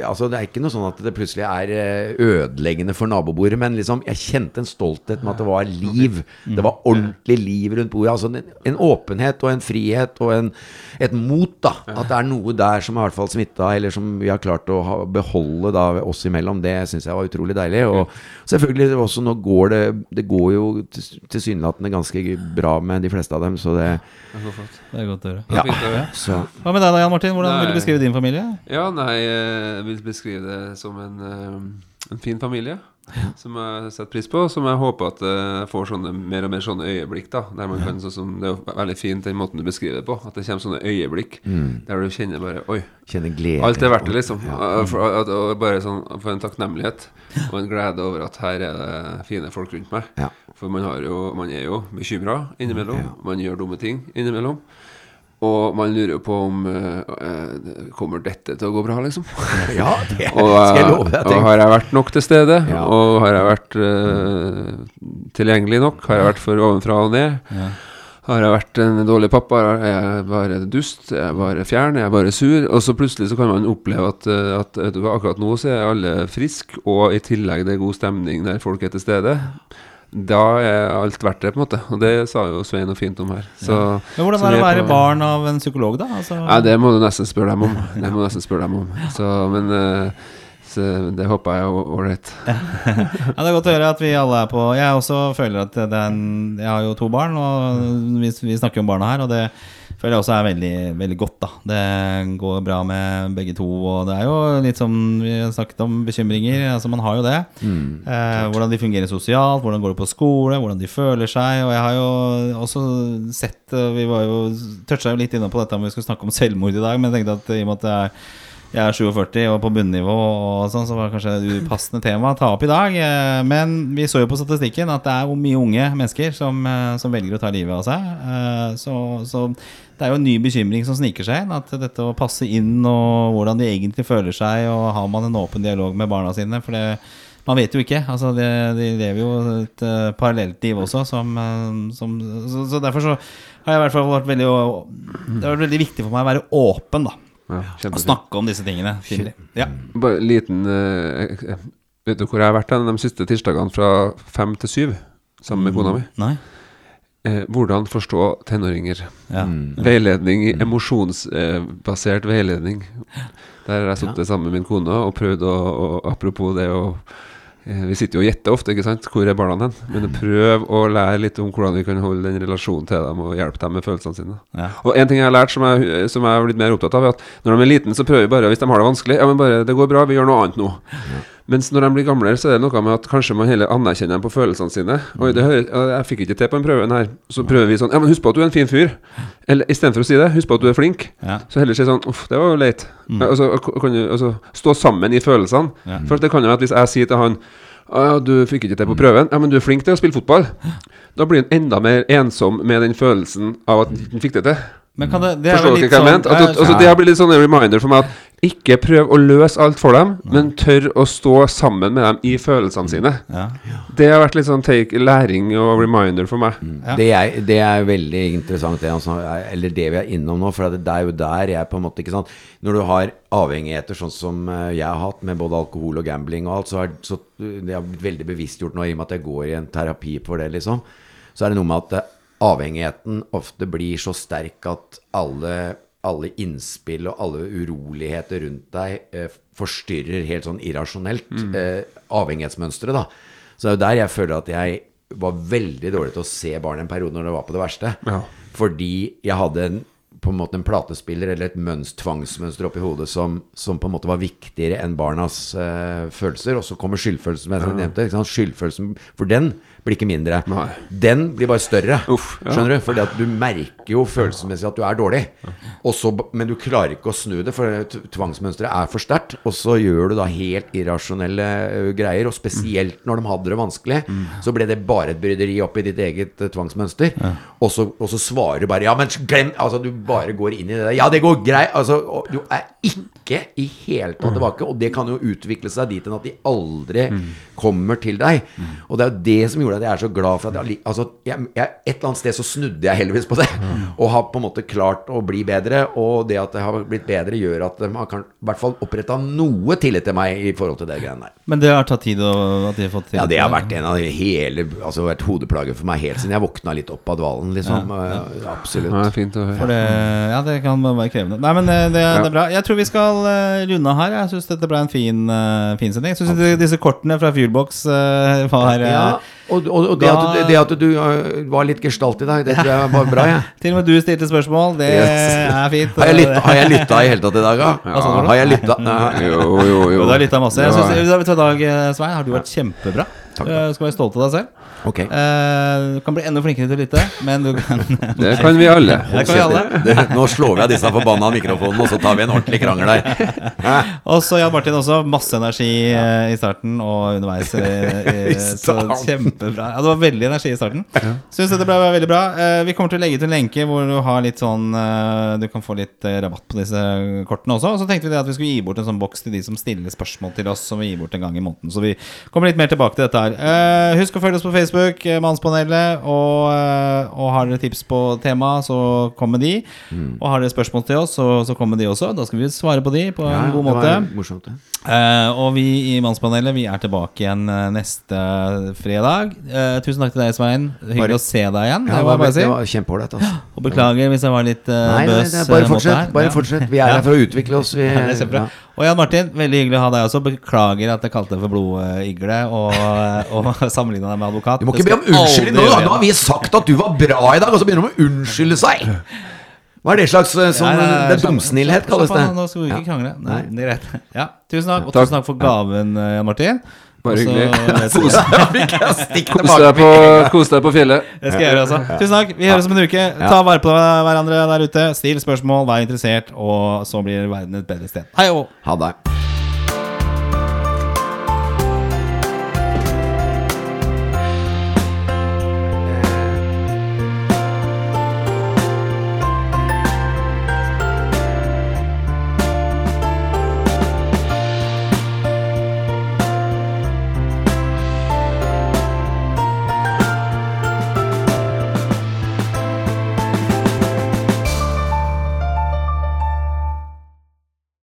altså Det er ikke noe sånn at det plutselig er eh, ødeleggende for nabobordet, men liksom jeg kjente en stolthet med at det var liv. Det var ordentlig liv rundt bordet. Altså en, en åpenhet og en frihet og en, et mot, da. At det er noe der som i hvert fall smitta, eller som vi har klart å ha, beholde da oss imellom. Det syns jeg var utrolig deilig. Og selvfølgelig også nå går det Det går jo til- tilsynelatende ganske bra med de fleste av dem, så det Det er godt å høre. Ja. Så Hva med deg da, Jan Martin? Hvordan vil du beskrive din familie? Ja, nei, eh, jeg vil beskrive det som en, eh, en fin familie. Som jeg setter pris på. Som jeg håper at eh, jeg får sånne, mer og mer sånne øyeblikk. da Der man kan, sånn som, Det er jo veldig fint den måten du beskriver det på. At det kommer sånne øyeblikk der du kjenner bare Oi, kjenner glede. alt er verdt det, liksom. Ja. For, at, og bare sånn for en takknemlighet og en glede over at her er det fine folk rundt meg. Ja. For man, har jo, man er jo bekymra innimellom. Man gjør dumme ting innimellom. Og man lurer jo på om uh, Kommer dette til å gå bra, liksom? *laughs* Ja, det *laughs* Og, skal jeg eh, love deg. og har jeg vært nok til stede? Ja. Og har jeg vært uh, tilgjengelig nok? Har jeg vært for ovenfra og ned? Ja. Har jeg vært en dårlig pappa? Er jeg bare dust? Er jeg bare fjern? Er jeg bare sur? Og så plutselig så kan man oppleve at, at du akkurat nå så er alle friske, og i tillegg det er god stemning der folk er til stede. Da er alt verdt det, på en måte. Og det sa jo Svein noe fint om her. Så, Men hvordan er det å være barn av en psykolog, da? Altså, Ja, det må du nesten spørre dem om. Det må du nesten spørre dem om. *laughs* Så, men så det håper jeg er ålreit. *laughs* Ja, det er godt å høre at vi alle er på Jeg også føler at det er en, Jeg har jo to barn, og vi, vi snakker om barna her, og det føler jeg også er veldig, veldig godt. da Det går bra med begge to, og det er jo litt som vi har snakket om bekymringer. Altså Man har jo det. eh, hvordan de fungerer sosialt, hvordan går det på skole, hvordan de føler seg. Og jeg har jo også sett eh, Vi var jo toucha litt innom på dette om vi skulle snakke om selvmord i dag, men jeg tenkte at i og med at det er jeg er 47 og på bunnivå, og sånn, så var det kanskje et upassende tema å ta opp i dag. Eh, Men vi så jo på statistikken at det er mye unge mennesker som, eh, som velger å ta livet av seg. Eh, Så, så det er jo en ny bekymring som sniker seg inn. At dette å passe inn og hvordan de egentlig føler seg, og har man en åpen dialog med barna sine. For det, man vet jo ikke. altså De, de lever jo et parallelt liv også. Som, som, så, så derfor så har jeg i hvert fall vært veldig Det har vært veldig viktig for meg å være åpen, da. Ja, snakke om disse tingene. Ja. Bare en liten eh, Vet du hvor jeg har vært den de siste tirsdagene fra fem til syv? Sammen med kona mi. Nei? Eh, hvordan forstå tenåringer. Ja. Veiledning emosjonsbasert veiledning. Der har jeg sittet sammen med min kone og prøvd å, å Apropos det å Vi sitter jo og gjetter ofte, ikke sant? Hvor er barna hen? Men prøv å lære litt om hvordan vi kan holde den relasjonen til dem og hjelpe dem med følelsene sine. Ja. Og en ting jeg har lært som jeg, som jeg har blitt mer opptatt av, er at når de er liten, så prøver vi bare, hvis de har det vanskelig, ja, men bare det går bra, vi gjør noe annet nå. Mens når de blir gamlere, så er det noe med at kanskje man heller anerkjenner dem på følelsene sine. Oi, det hører, jeg fikk ikke til på den prøven her. Så prøver vi sånn Ja, men husk på at du er en fin fyr. Eller istedenfor å si det, husk på at du er flink. Ja. Så heller si sånn Uff, det var jo leit. Mm. og så kan du altså, stå sammen i følelsene. Ja. For det kan jo være at hvis jeg sier til han ja, du fikk ikke til på prøven. Ja, men du er flink til å spille fotball. Da blir han enda mer ensom med den følelsen av at han ikke fikk det til. Men kan det, det er Forstår dere litt hva jeg sånn mente? At, at, altså, det har blitt litt sånn en reminder for meg at ikke prøv å løse alt for dem, men tør å stå sammen med dem i følelsene sine. ja. Det har vært litt sånn take, læring og reminder for meg. Ja. Det, er, det er veldig interessant, det, altså, eller det vi er innom nå. For det er jo der jeg på en måte ikke sant Når du har avhengigheter sånn som eh, jeg har hatt, med både alkohol og gambling og alt, så er så, det har blitt veldig bevisstgjort nå i og med at jeg går i en terapi for det, liksom. Så er det noe med at eh, avhengigheten ofte blir så sterk at alle, alle innspill og alle uroligheter rundt deg eh, forstyrrer helt sånn irrasjonelt eh, avhengighetsmønsteret, da. Så det er jo der jeg føler at jeg var veldig dårlig til å se barn en periode når det var på det verste. Ja. Fordi jeg hadde en, på en måte en platespiller eller et mønst, tvangsmønster oppi hodet som, som på en måte var viktigere enn barnas eh, følelser. Og så kommer skyldfølelsen, som jeg nevnte. Skyldfølelsen, for den blir ikke mindre. Nei. Den blir bare større. Uff, ja. Skjønner du? Fordi at du merker jo følelsesmessig at du er dårlig. Også, men du klarer ikke å snu det, for tvangsmønsteret er for sterkt. Og så gjør du da helt irrasjonelle greier, og spesielt når de hadde det vanskelig, så ble det bare et bryderi opp i ditt eget tvangsmønster. Og, så, og så svarer du bare Ja, men glem Altså, du bare går inn i det der. Ja, det går greit. Altså, du er ikke i hele tatt tilbake. Og det kan jo utvikle seg dit hen at de aldri kommer til deg. Og det er jo det som gjorde at jeg er så glad for at jeg, altså, jeg, jeg, Et eller annet sted så snudde jeg heldigvis på det. Og har på en måte klart å bli bedre. Og det at jeg har blitt bedre, gjør at man kan, i hvert fall oppretta noe tillit til meg i forhold til det greiene der. Men det har tatt tid å, at de har fått til Ja, det har vært en av de hele Altså vært hodeplager for meg helt siden jeg våkna litt opp av dvalen, liksom. Eh, Absolutt. Ja, fint å høre. For det, ja, det kan være krevende. Nei, men det, det, det er bra. Jeg tror vi skal eh, runde av her. Jeg syns dette ble en fin, uh, fin sending. Jeg syns disse kortene fra Fuelbox eh, var her. Ja, og, og, og det, at, du- det at du øh, var litt gestalt i dag, det tror jeg var bra, Ja. *laughs* Til og med du stilte spørsmål. Det Yes. er fint. Har jeg lytta, har jeg lytta i hele tatt i dag, da? Ja, ja Har jeg lytta? Jo, jo, jo. Jo, du har lytta masse. Jeg synes, i Dag eh, Svein, har du vært kjempebra. Takk. Du skal være stolt av deg selv. Okay. Eh, du kan bli enda flinkere til å lytte, men du kan *laughs* Det kan vi alle. Det kan vi alle. *laughs* Det, nå slår vi av disse forbanna mikrofonene, og så tar vi en ordentlig krangel der. *laughs* Og så Jan Martin også. Masse energi eh, i starten og underveis. eh, eh, I så kjempebra. Ja, det var veldig energi i starten. Syns dette ble veldig bra. Eh, Vi kommer til å legge ut en lenke hvor du har litt sånn eh, Du kan få litt eh, rabatt på disse kortene også. Og så tenkte vi det at vi skulle gi bort en sånn boks til de som stiller spørsmål til oss, som vi gir bort en gang i måneden. Så vi kommer litt mer tilbake til dette her. Uh, Husk å følge oss på Facebook, eh, Mannspanelet. Og, uh, og har dere tips på tema, så kom med de. Mm. Og har dere spørsmål til oss, så, så kom med de også. Da skal vi svare på de på Ja, en god måte. Morsomt, ja. uh, og vi i Mannspanelet Vi er tilbake igjen neste fredag. Tusen takk til deg, Svein. Hyggelig Bare- å se deg igjen. Ja, det var, bare si. det var kjempeålreit, altså. *gasps* Og beklager hvis jeg var litt uh, Nei, bøs. Nei, nei, bare fortsett. Bare fortsett. Vi er *laughs* her for å utvikle oss. Vi, det er. Og Jan Martin, veldig hyggelig å ha deg også. Beklager at jeg kalte deg for blodigle og, og *laughs* sammenligna deg med advokat. Du må ikke be om unnskyldning. Nå, nå har vi sagt at du var bra i dag, og så begynner de å unnskylde seg! Hva er det slags eh, nei, nei, Det er dumsnillhet, kalles det. Nå skal vi ikke Ja. krangle. Nei, det er greit. Ja, tusen takk. Og tusen takk for gaven, eh, Jan Martin. Bare hyggelig. Kos *laughs* deg på, kos deg på fjellet. Det skal jeg gjøre, altså. Tusen takk. Vi høres om en uke. Ta vare på hverandre der ute. Still spørsmål, vær interessert, og så blir verden et bedre sted. Hei og Ha det.